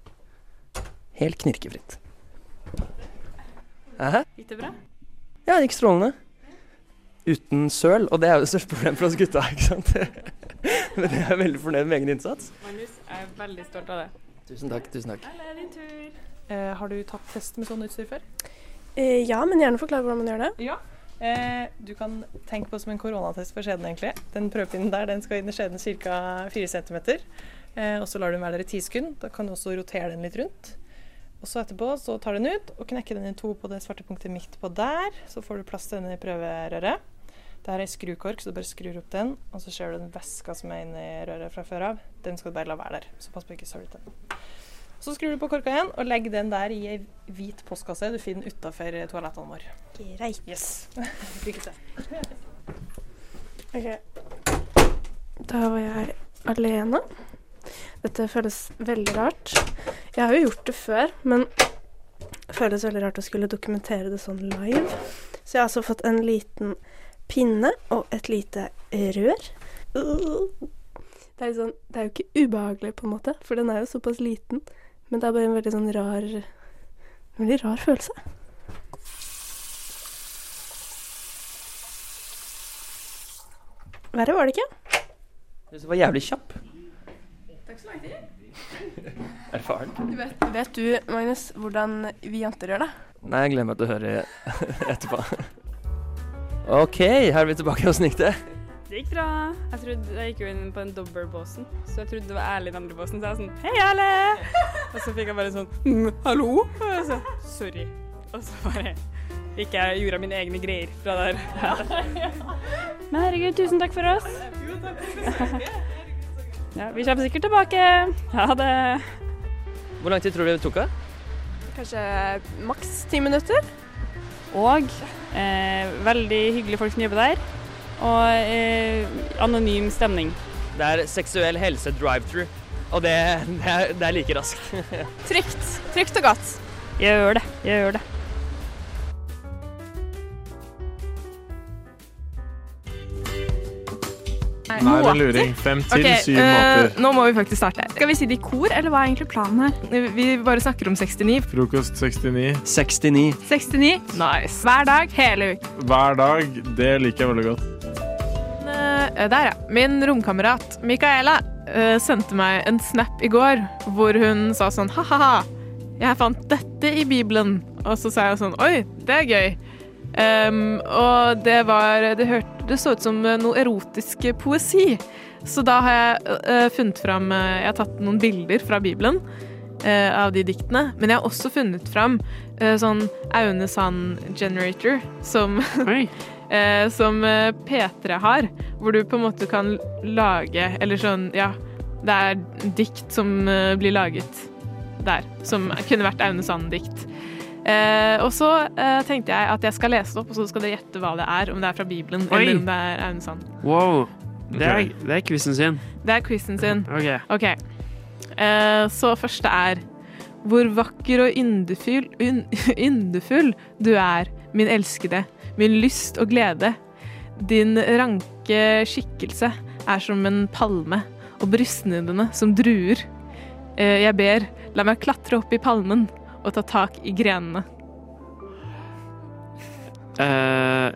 Helt knirkefritt. Hæ? Gikk det bra? Ja, det gikk strålende. Uten søl, og det er jo det største problemet for oss gutta, ikke sant? Men jeg er veldig fornøyd med egen innsats. Magnus, jeg er veldig stolt av det. Tusen takk, tusen takk. din tur. Eh, har du tatt test med sånn utstyr før? Eh, ja, men gjerne forklar hvordan man gjør det. Ja. Eh, du kan tenke på som en koronatest for skjeden, egentlig. Den prøvepinnen der den skal inn i skjeden ca. 4 cm. Eh, og så lar du den være der i 10 sekunder. Da kan du også rotere den litt rundt. Og så etterpå så tar du den ut og knekker den i to på det svarte punktet midt på der. Så får du plass til den i prøverøret. Det her er skrukork, så du bare skrur opp den. Og så ser du den væska som er inni røret fra før av. Den skal du bare la være der. Så pass på ikke søle den. Så skrur du på korka igjen og legger den der i ei hvit postkasse du finner utafor toalettene våre. Greit. Yes. Lykke til. Ok. Da var jeg alene. Dette føles veldig rart. Jeg har jo gjort det før, men det føles veldig rart å skulle dokumentere det sånn live. Så jeg har altså fått en liten pinne og et lite rør. Det er, sånn, det er jo ikke ubehagelig, på en måte, for den er jo såpass liten. Men det er bare en veldig sånn rar En veldig rar følelse. Verre var det ikke. Du var jævlig kjapp. Takk så lang tid. Erfaren. Vet, vet du, Magnus, hvordan vi jenter gjør det? Nei, jeg gleder meg til å høre etterpå. Ok, her er vi tilbake. Åssen gikk det? Gikk bra. Jeg trodde jeg gikk jo inn på en dobbeltbåsen, så jeg trodde det var Erlend andre båsen. Så jeg var sånn Hei, Erle! Og så fikk jeg bare sånn mm, Hallo? Og jeg så Sorry. Og så bare gikk jeg og gjorde mine egne greier fra der. Men herregud, tusen takk for oss. Ja, vi kommer sikkert tilbake. Ha det. Hvor lang tid tror du det tok? da? Kanskje maks ti minutter? Og eh, veldig hyggelige folk som jobber der. Og eh, anonym stemning. Det er seksuell helse drive-through, og det, det, er, det er like raskt. Trygt. Trygt og godt. Jeg gjør det. Jeg gjør det. Nå er det luring. Fem til okay, syv eh, måter. Nå må vi faktisk starte. Skal vi si det i kor, eller hva er egentlig planen her? Vi bare snakker om 69. Frokost 69. 69. 69. Nice. Hver dag, hele uka. Hver dag. Det liker jeg veldig godt. Uh, Der, ja. Min romkamerat Micaela uh, sendte meg en snap i går hvor hun sa sånn ha-ha-ha. jeg fant dette i Bibelen. Og så sa jeg sånn Oi, det er gøy. Um, og det var Det hørte Det så ut som noe erotisk poesi. Så da har jeg eh, funnet fram eh, Jeg har tatt noen bilder fra Bibelen eh, av de diktene. Men jeg har også funnet fram eh, sånn Aune Sand Generator, som eh, Som eh, P3 har. Hvor du på en måte kan lage Eller sånn, ja. Det er dikt som eh, blir laget der. Som kunne vært Aune Sand-dikt. Eh, og så eh, tenkte jeg at jeg skal lese det opp, og så skal dere gjette hva det er. Om det er fra Bibelen Oi. eller om det er Aune Sand. Wow. Det er, det er quizen sin. Det er quizen sin. Ok. okay. Eh, så første er Hvor vakker og yndefull, yn- yndefull du er, min elskede, min lyst og glede. Din ranke skikkelse er som en palme, og brystene som druer. Eh, jeg ber, la meg klatre opp i palmen og ta tak i grenene. Uh,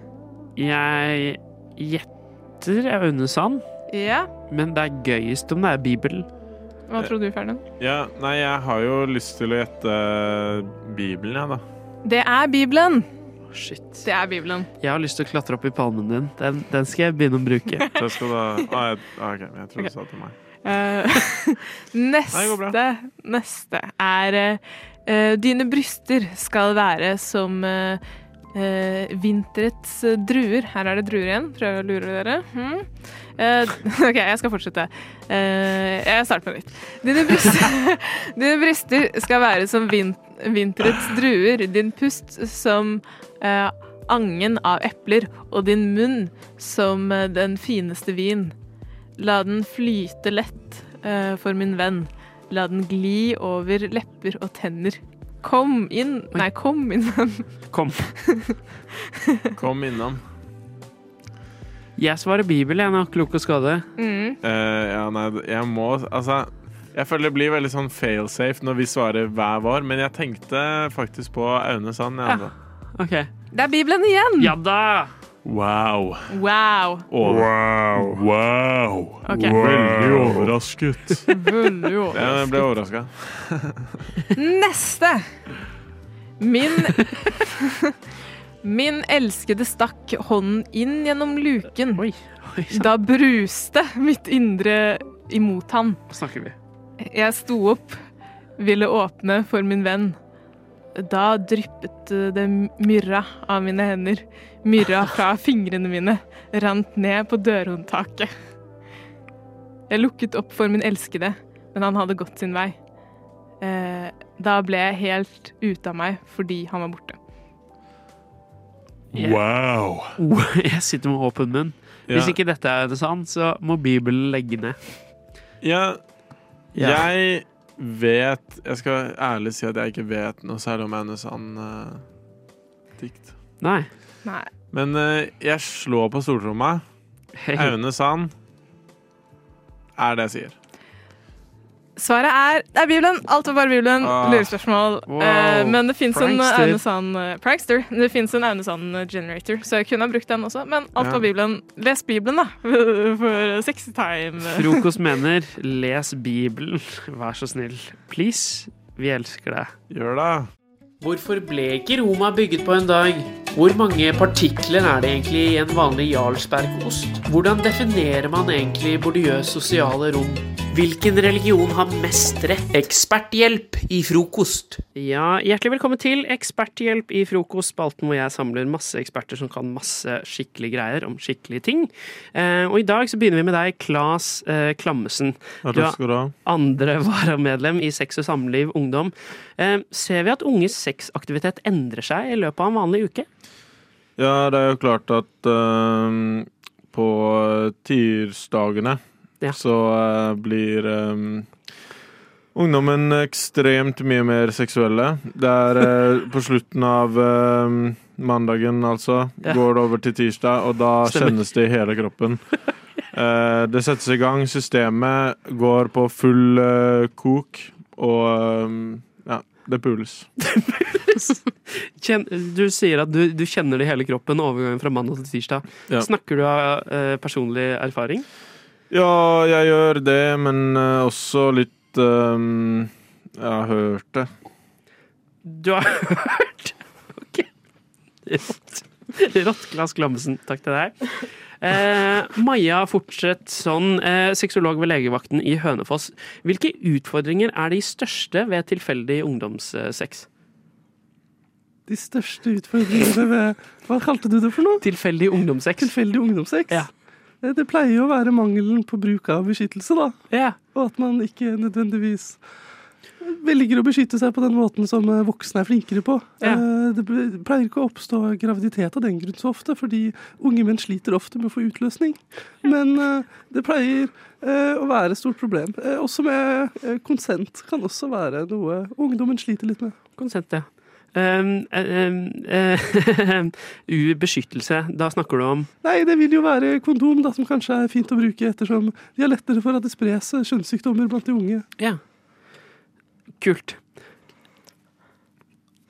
jeg gjetter Aune Sand, Ja, men det er gøyest om det er Bibelen. hva tror du, Ferdinand? Ja, nei, jeg har jo lyst til å gjette Bibelen, jeg, da. Det er Bibelen. Shit. Det er Bibelen. Jeg har lyst til å klatre opp i palmen din. Den, den skal jeg begynne å bruke. Så skal da ah, jeg, ah, OK, jeg tror du sa det til meg. Uh, neste, neste er eh, Dine bryster skal være som Uh, eh, vinterets uh, druer. Her er det druer igjen. Prøver å lure dere. Hmm. Uh, OK, jeg skal fortsette. Eh, jeg starter på nytt. Dine bryster, dine bryster skal være som vin, vinterets druer. Din pust som eh, angen av epler, og din munn som eh, den fineste vin. La den flyte lett eh, for min venn. La den gli over lepper og tenner. Kom inn Nei, kom inn. Kom. Kom innom. Jeg svarer Bibel, jeg nå. Klok og skade. Mm. Uh, ja, nei, jeg må Altså, jeg føler det blir veldig sånn failsafe når vi svarer hver vår, men jeg tenkte faktisk på Aune Sand. Ja. okay. Det er Bibelen igjen! Ja da! Wow. Wow. Wow. Wow. Ok. Veldig overrasket. Veldig overrasket. Ja, jeg ble overraska. Neste! Min Min elskede stakk hånden inn gjennom luken. Da bruste mitt indre imot han. Snakker vi. Jeg sto opp, ville åpne for min venn. Da dryppet det myrra av mine hender. Myrra fra fingrene mine rant ned på dørhåndtaket. Jeg lukket opp for min elskede, men han hadde gått sin vei. Eh, da ble jeg helt ute av meg fordi han var borte. Wow. Jeg sitter med åpen munn. Hvis ikke dette er det sant, så må Bibelen legge ned. Ja, Ja. jeg vet Jeg skal ærlig si at jeg ikke vet noe særlig om Aune Sand-dikt. Nei. Nei. Men eh, jeg slår på stortromma. Aune Sand er det jeg sier. Svaret er det er Bibelen. Alt var bare Bibelen. Ah. Lurespørsmål. Wow. Uh, men det fins en. Aune Sand uh, Prankster. Det fins en Aune Sand generator, så jeg kunne ha brukt den også. Men alt Ja. var Bibelen. Les Bibelen, da. For sexy time. Frokost mener les Bibelen, vær så snill. Please. Vi elsker deg. Gjør det. Hvorfor ble ikke Roma bygget på en dag? Hvor mange partikler er det egentlig i en vanlig Jarlsbergost? Hvordan definerer man egentlig bordiøs sosiale rom? Hvilken religion har mest rett? Eksperthjelp i frokost. Ja, hjertelig velkommen til Eksperthjelp i frokost, spalten hvor jeg samler masse eksperter som kan masse skikkelige greier om skikkelige ting. Eh, og i dag så begynner vi med deg, Klas eh, Klammesen. Ja, Du er andre varamedlem i Sex og samliv ungdom. Eh, ser vi at unges sexaktivitet endrer seg i løpet av en vanlig uke? Ja, det er jo klart at eh, på tirsdagene så eh, blir um, ungdommen ekstremt mye mer seksuelle. Det er eh, på slutten av eh, mandagen, altså, Ja. går det over til tirsdag, og da Stemmer. kjennes det i hele kroppen. Eh, det settes i gang, systemet går på full eh, kok, og ja, det pules. Kjenn, du sier at du, du kjenner det i hele kroppen overgangen fra mandag til tirsdag. Ja. Snakker du av personlig erfaring? Ja, jeg gjør det, men eh, også litt um, Jeg har hørt det. Du har hørt Ok. Rått. Rått. Takk til deg. Eh, Maja fortsett sånn, eh, sexolog ved legevakten i Hønefoss. Hvilke utfordringer er de største ved tilfeldig ungdomssex? De største utfordringene ved Hva kalte du det for noe? Tilfeldig ungdomssex. Tilfeldig ungdomssex? Ja. Eh, Det pleier jo å være mangelen på bruk av beskyttelse, da. Ja. Og at man ikke nødvendigvis velger å beskytte seg på den måten som eh, voksne er flinkere på. Ja. Eh, Det pleier ikke å oppstå graviditet av den grunn så ofte, fordi unge menn sliter ofte med å få utløsning. Men det pleier å være et stort problem. Også med konsent kan også være noe ungdommen sliter litt med. Konsent, ja. Um, um, eh, Ubeskyttelse. Da snakker du om Nei, det vil jo være kondom, da, som kanskje er fint å bruke, ettersom de er lettere for at det spres kjønnssykdommer blant de unge. Ja. Kult.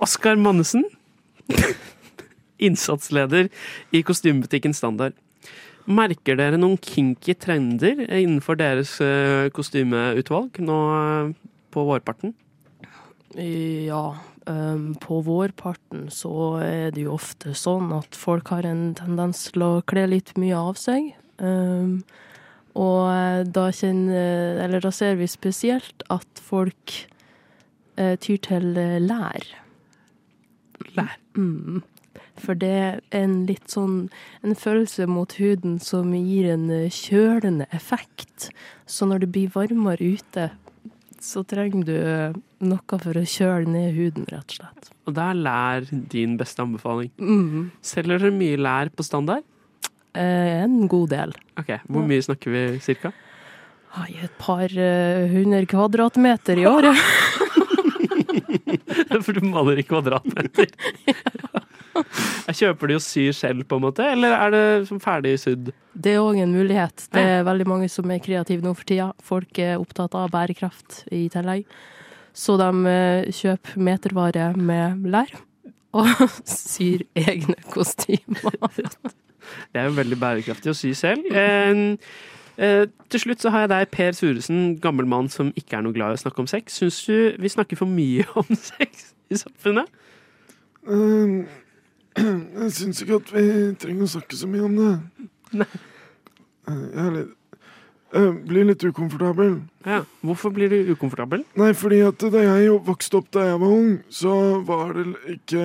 Oskar Mannesen. Innsatsleder i kostymebutikken Standard. Merker dere noen kinky trender innenfor deres eh, kostymeutvalg nå eh, på vårparten? Ja, ehm, på vårparten så er det jo ofte sånn at folk har en tendens til å kle litt mye av seg. Og eh, da kjenner Eller da ser vi spesielt at folk eh, tyr til eh, lær. Lær? Mm. For det er en litt sånn En følelse mot huden som gir en kjølende effekt. Så når det blir varmere ute, så trenger du eh, noe for å kjøle ned huden, rett og slett. Og da er lær din beste anbefaling. Mm. Selger dere mye lær på standard? Eh, en god del. Ok, Hvor mye snakker vi cirka? Et par hundre hundre kvadratmeter i året. For du maler i kvadratmeter. Jeg kjøper de og syr selv, på en måte, eller er det som ferdig sydd? Det er òg en mulighet. Det er veldig mange som er kreative nå for tida. Folk er opptatt av bærekraft i tillegg. Så de eh, kjøper metervare med lær, og syr egne kostymer. Det er jo veldig bærekraftig å sy selv. Eh, eh, til slutt så har jeg deg, Per Suresen, gammel mann som ikke er noe glad i å snakke om sex. Syns du vi snakker for mye om sex i samfunnet? Um, jeg syns ikke at vi trenger å snakke så mye om det. Nei. Jeg, er litt, jeg blir litt ukomfortabel. Ja, Hvorfor blir du ukomfortabel? Nei, fordi at da jeg vokste opp da jeg var ung, så var det ikke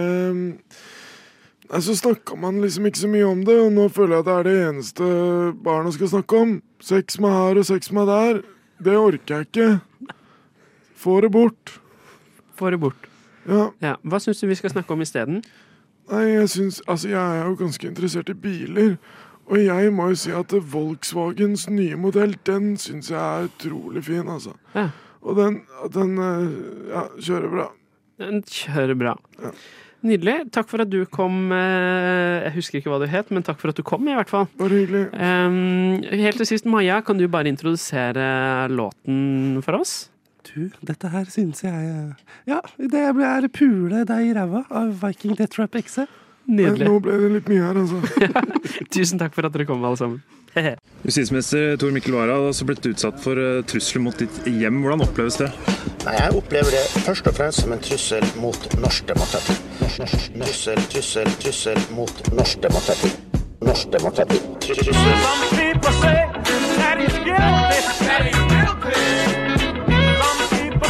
Nei, Så snakka man liksom ikke så mye om det, og nå føler jeg at det er det eneste barna skal snakke om. Sex med her og sex med der. Det orker jeg ikke. Få det bort. Få det bort. Ja. Hva syns du vi skal snakke om isteden? Nei, jeg syns Altså, jeg er jo ganske interessert i biler. Og jeg må jo si at Volkswagens nye modell, den syns jeg er utrolig fin, altså. Ja. Og den, den eh, ja, kjører bra. Den kjører bra. Nydelig. Takk for at du kom. eh, Jeg husker ikke hva du het, men takk for at du kom, i hvert fall. Bare hyggelig. Um, helt til sist, Maja, kan du bare introdusere låten for oss? Du, dette her syns jeg Ja, det er Pule deg i ræva av Viking Death Trap XE. Nydelig. Nå ble det litt mye her, altså. Tusen takk for at dere kom, alle sammen. Justisminister Tor Mikkel Wara har også blitt utsatt for eh, trusler mot ditt hjem. Hvordan oppleves det? Nei, Jeg opplever det først og fremst som en trussel mot norsk demokrati. Trussel, trussel, trussel mot norsk demokrati. Norsk demokrati. Trussel.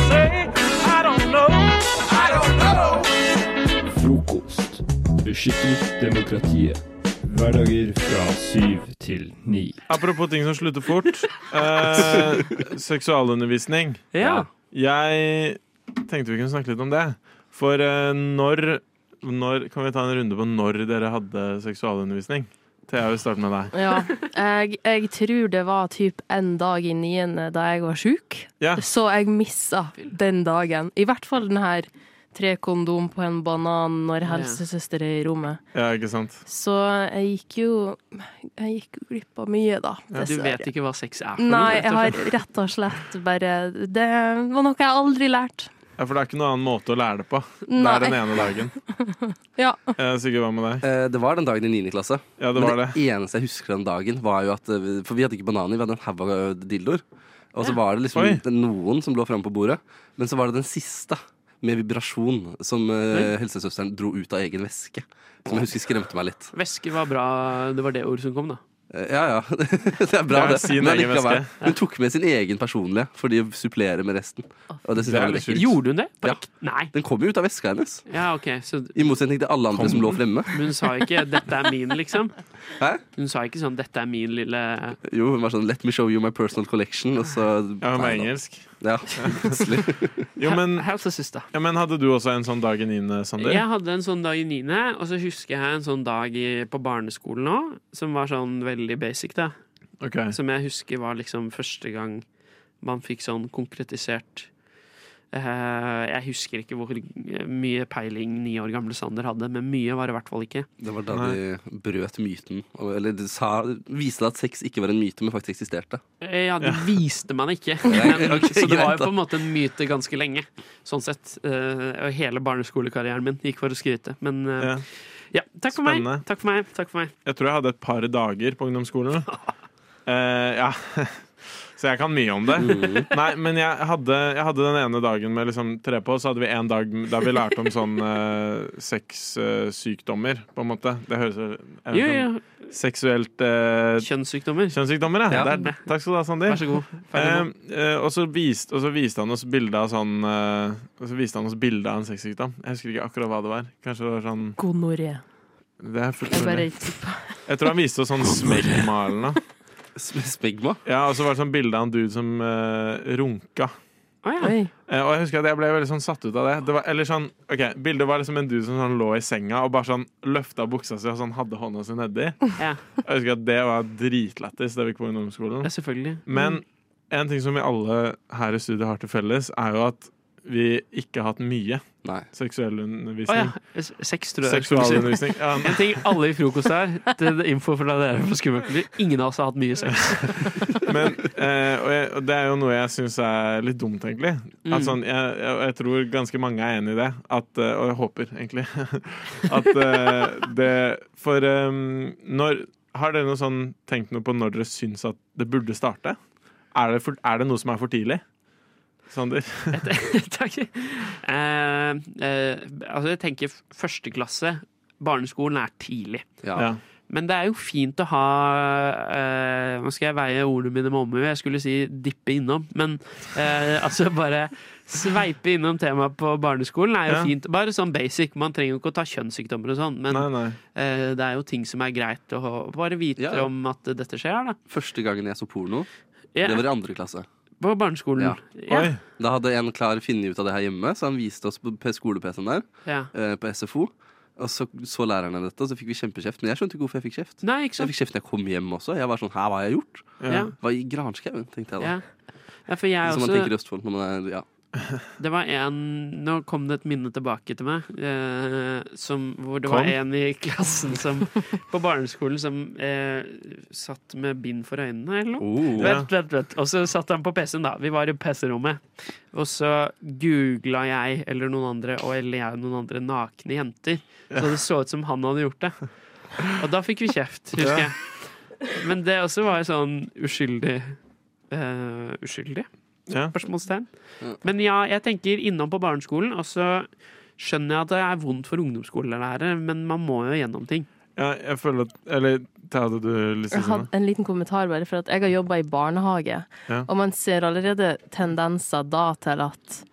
Say, I don't know, I don't know. Frokost. Beskytter demokratiet. Hverdager fra syv til ni. Apropos ting som slutter fort. Eh, seksualundervisning. Ja. Jeg tenkte vi kunne snakke litt om det. For eh, når, når Kan vi ta en runde på når dere hadde seksualundervisning? Thea, vi starter med deg. Ja, jeg, jeg tror det var typ en dag i niende da jeg var sjuk. Ja. Så jeg missa den dagen. I hvert fall den her tre kondom på en banan når helsesøster er i rommet. Ja, ikke sant? Så jeg gikk jo Jeg gikk jo glipp av mye, da. Ja, du vet ikke hva sex er for noe? Nei, jeg har rett og slett bare Det var noe jeg aldri lærte. Ja, For det er ikke noen annen måte å lære det på. Det Nei. er den ene dagen. Ja. Eh, Sigurd, hva med deg? Eh, Det var den dagen i 9. klasse. Ja, det Men var det eneste jeg husker den dagen, var jo at eh, For vi hadde ikke bananer, vi hadde en haug av dildoer. Og så Ja. var det liksom Oi. noen som lå framme på bordet, men så var det den siste. med vibrasjon som eh, helsesøsteren dro ut av egen veske. Som jeg husker skremte meg litt. Væske var bra. Det var det ordet som kom, da. Ja, ja. Det er bra, Det er det. sin egen. Hun tok med sin egen personlige for de å supplere med resten. Og det synes jeg var veldig. Gjorde hun det? Ja. Nei. Den kom jo ut av veska hennes. Ja, ok. Så I motsetning til alle andre som lå fremme. Men hun sa ikke 'dette er min', liksom? Hæ? Hun sa ikke sånn 'dette er min lille Jo, hun var sånn 'let me show you my personal collection', og så Ja, hun var engelsk. Ja, plutselig. Jo, men, Helsesøster. ja, men hadde du også en sånn dag i niende, Sander? Jeg hadde en sånn dag i niende, og så husker jeg en sånn dag i, på barneskolen òg, som var sånn veldig basic, da. Okay. Som jeg husker var liksom første gang man fikk sånn konkretisert Jeg husker ikke hvor mye peiling ni år gamle Sander hadde, men mye var det i hvert fall ikke. Det var da de brøt myten. Eller de sa, viste at sex ikke var en myte, men faktisk eksisterte. Eh, Ja, det viste man ikke. Men, okay, så det var jo på en måte en myte ganske lenge. Sånn sett. Eh, og hele barneskolekarrieren min gikk for å skryte. Men eh, Ja. ja, takk for. Takk for meg. Takk for meg. Jeg tror jeg hadde et par dager på ungdomsskolen. uh, ja. Så jeg kan mye om det. Mm. Nei, men jeg hadde, jeg hadde den ene dagen med liksom tre på, så hadde vi en dag der vi lærte om sånn uh, sexsykdommer, på en måte. Det høres jo som sånn. Seksuelt uh, Kjønnssykdommer. Kjønnssykdommer, ja. Ja. Det er, takk skal du ha, Sander. Vær så god. Ferdig nå. Eh, og, så viste, og så viste han oss bilde av sånn Og så viste han oss bilde av en sexsykdom. Jeg husker ikke akkurat hva det var. Kanskje det var sånn Gonoré. Det Jeg. Jeg tror han viste oss sånn smegma Smegma? Ja, og så var det sånn bilde av en dude som uh, runka. Oi. Eh, og jeg husker at jeg ble veldig sånn satt ut av det. det var, eller sånn, ok, Bildet var liksom en dude som sånn lå i senga og bare sånn løfta buksa si og sånn hadde hånda si nedi. Ja. Jeg husker at det var dritlættis da vi gikk på ungdomsskolen. Ja, selvfølgelig. Men en ting som vi alle her i studiet har til felles, er jo at vi ikke har hatt mye seksuell undervisning. undervisning. ja. Sex, tror jeg. Seksualundervisning. Ja, En ting alle i frokost her, til info fra dere på Skummelt. Ingen av oss har hatt mye sex. Men, eh, og, jeg, og det er jo noe jeg syns er litt dumt, egentlig. Mm. At sånn, jeg, jeg, jeg tror ganske mange er enig i det. At, eh, og jeg håper, egentlig. At eh, det For eh, når Har dere noe sånn, tenkt noe på når dere syns at det burde starte? Er det, for, er det noe som er for tidlig? Sander? Takk. Eh, eh, altså, jeg tenker første klasse. Barneskolen er tidlig. Ja. Men det er jo fint å ha eh, Nå skal jeg veie ordene mine med omhu. Jeg skulle si dippe innom, men eh, altså bare sveipe innom temaet på barneskolen er jo Ja. fint. Bare sånn basic. Man trenger jo ikke å ta kjønnssykdommer og sånn, men Nei, nei. eh, det er jo ting som er greit å bare vite Ja. om at dette skjer, da. Første gangen jeg så porno, yeah. det var i andre klasse. På barneskolen. Ja. Ja. Da hadde en klar funnet ut av det her hjemme, så han viste oss på skole-PC-en der. Ja. eh, På SFO. Og så så lærerne dette, og så fikk vi kjempekjeft. Men jeg skjønte ikke hvorfor jeg fikk kjeft. Nei, ikke sant? Jeg fikk kjeft når jeg kom hjem også. Jeg var sånn her, hva har jeg gjort? Ja. Hva i granskauen, tenkte jeg da. Ja. Ja, for jeg Som man også- tenker i Østfold når man er Ja. Det var en Nå kom det et minne tilbake til meg. Eh, som, hvor det var en i klassen som På barneskolen som eh, satt med bind for øynene, eller noe. Oh. Vent, vent, vent. Og så satt han på PC-en, da. Vi var i PC-rommet. Og så googla jeg eller noen andre, og eller jeg og noen andre, nakne jenter. Så det så ut som han hadde gjort det. Og da fikk vi kjeft, husker jeg. Men det også var sånn uskyldig eh, Uskyldig? Ja. Spørsmålstegn. Men ja, jeg tenker innom på barneskolen, og så skjønner jeg at det er vondt for ungdomsskolelærere, men man må jo gjennom ting. Ja, jeg føler at Eller hadde du lyst til å si noe? en liten kommentar bare, for at jeg har jobba i barnehage, Ja. og man ser allerede tendenser da til at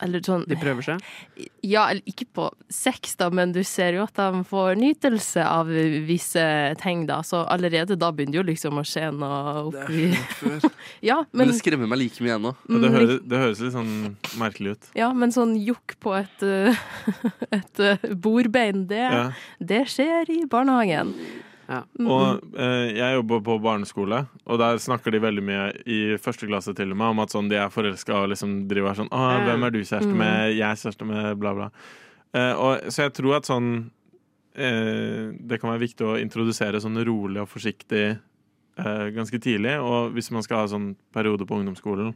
Eller sånn De prøver seg? Ja, eller ikke på sex, da, men du ser jo at de får nytelse av visse ting, da. Så allerede da begynner jo liksom å skje noe oppi Ja, Men men, det skremmer meg like mye ennå. Ja, det, Mm, høres, det høres litt sånn merkelig ut. ja, men sånn jokk på et, et uh, bordbein, det, Ja. det skjer i barnehagen. Mm, Og eh, jeg jobber på barneskole, og der snakker de veldig mye i første klasse til og med om at sånn, de er forelska og liksom driver sånn Å, hvem er du kjæreste Mm. med? Jeg er kjæreste med bla, bla. Eh, og, så jeg tror at sånn eh, Det kan være viktig å introdusere sånn rolig og forsiktig eh, ganske tidlig. Og hvis man skal ha sånn periode på ungdomsskolen,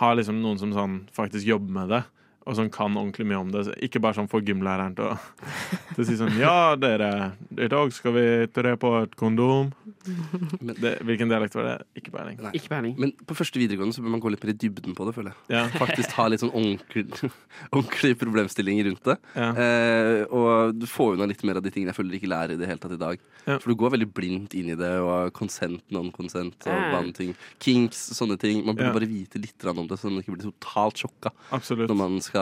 ha liksom noen som sånn faktisk jobber med det. Og som kan ordentlig mye om det. Ikke bare sånn for gymlæreren til å, til å si sånn Ja, dere, i dag skal vi tre på et kondom. Det, hvilken dialekt var det? Ikke peiling. Ikke peiling. Men på første videregående så bør man gå litt mer i dybden på det, føler jeg. Ja. Faktisk ha litt sånn ordentlig, ordentlig problemstilling rundt det. Ja. Eh, og du får unna litt mer av de tingene jeg føler ikke lærer i det hele tatt i dag. Ja. For du går veldig blindt inn i det, og consent, non-consent og Ja. vanlige ting. Kinks, sånne ting. Man burde Ja. bare vite litt om det, så man ikke blir totalt sjokka Absolutt. når man skal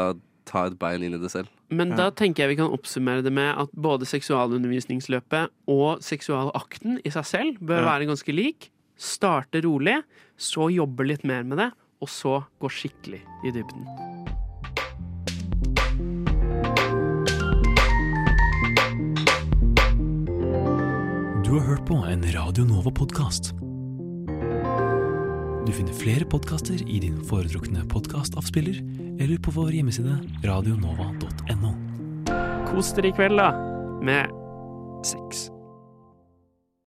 ta et bein inn i det selv. Men da tenker jeg vi kan oppsummere det med at både seksualundervisningsløpet og seksualakten i seg selv bør Ja. være ganske lik. Starte rolig, så jobbe litt mer med det, og så gå skikkelig i dybden. Du har hørt på en Radio Nova-podkast. Du finner flere podkaster i din foretrukne podkastavspiller eller på vår hjemmeside radionova.no. Kos dere i kveld, da, med sex.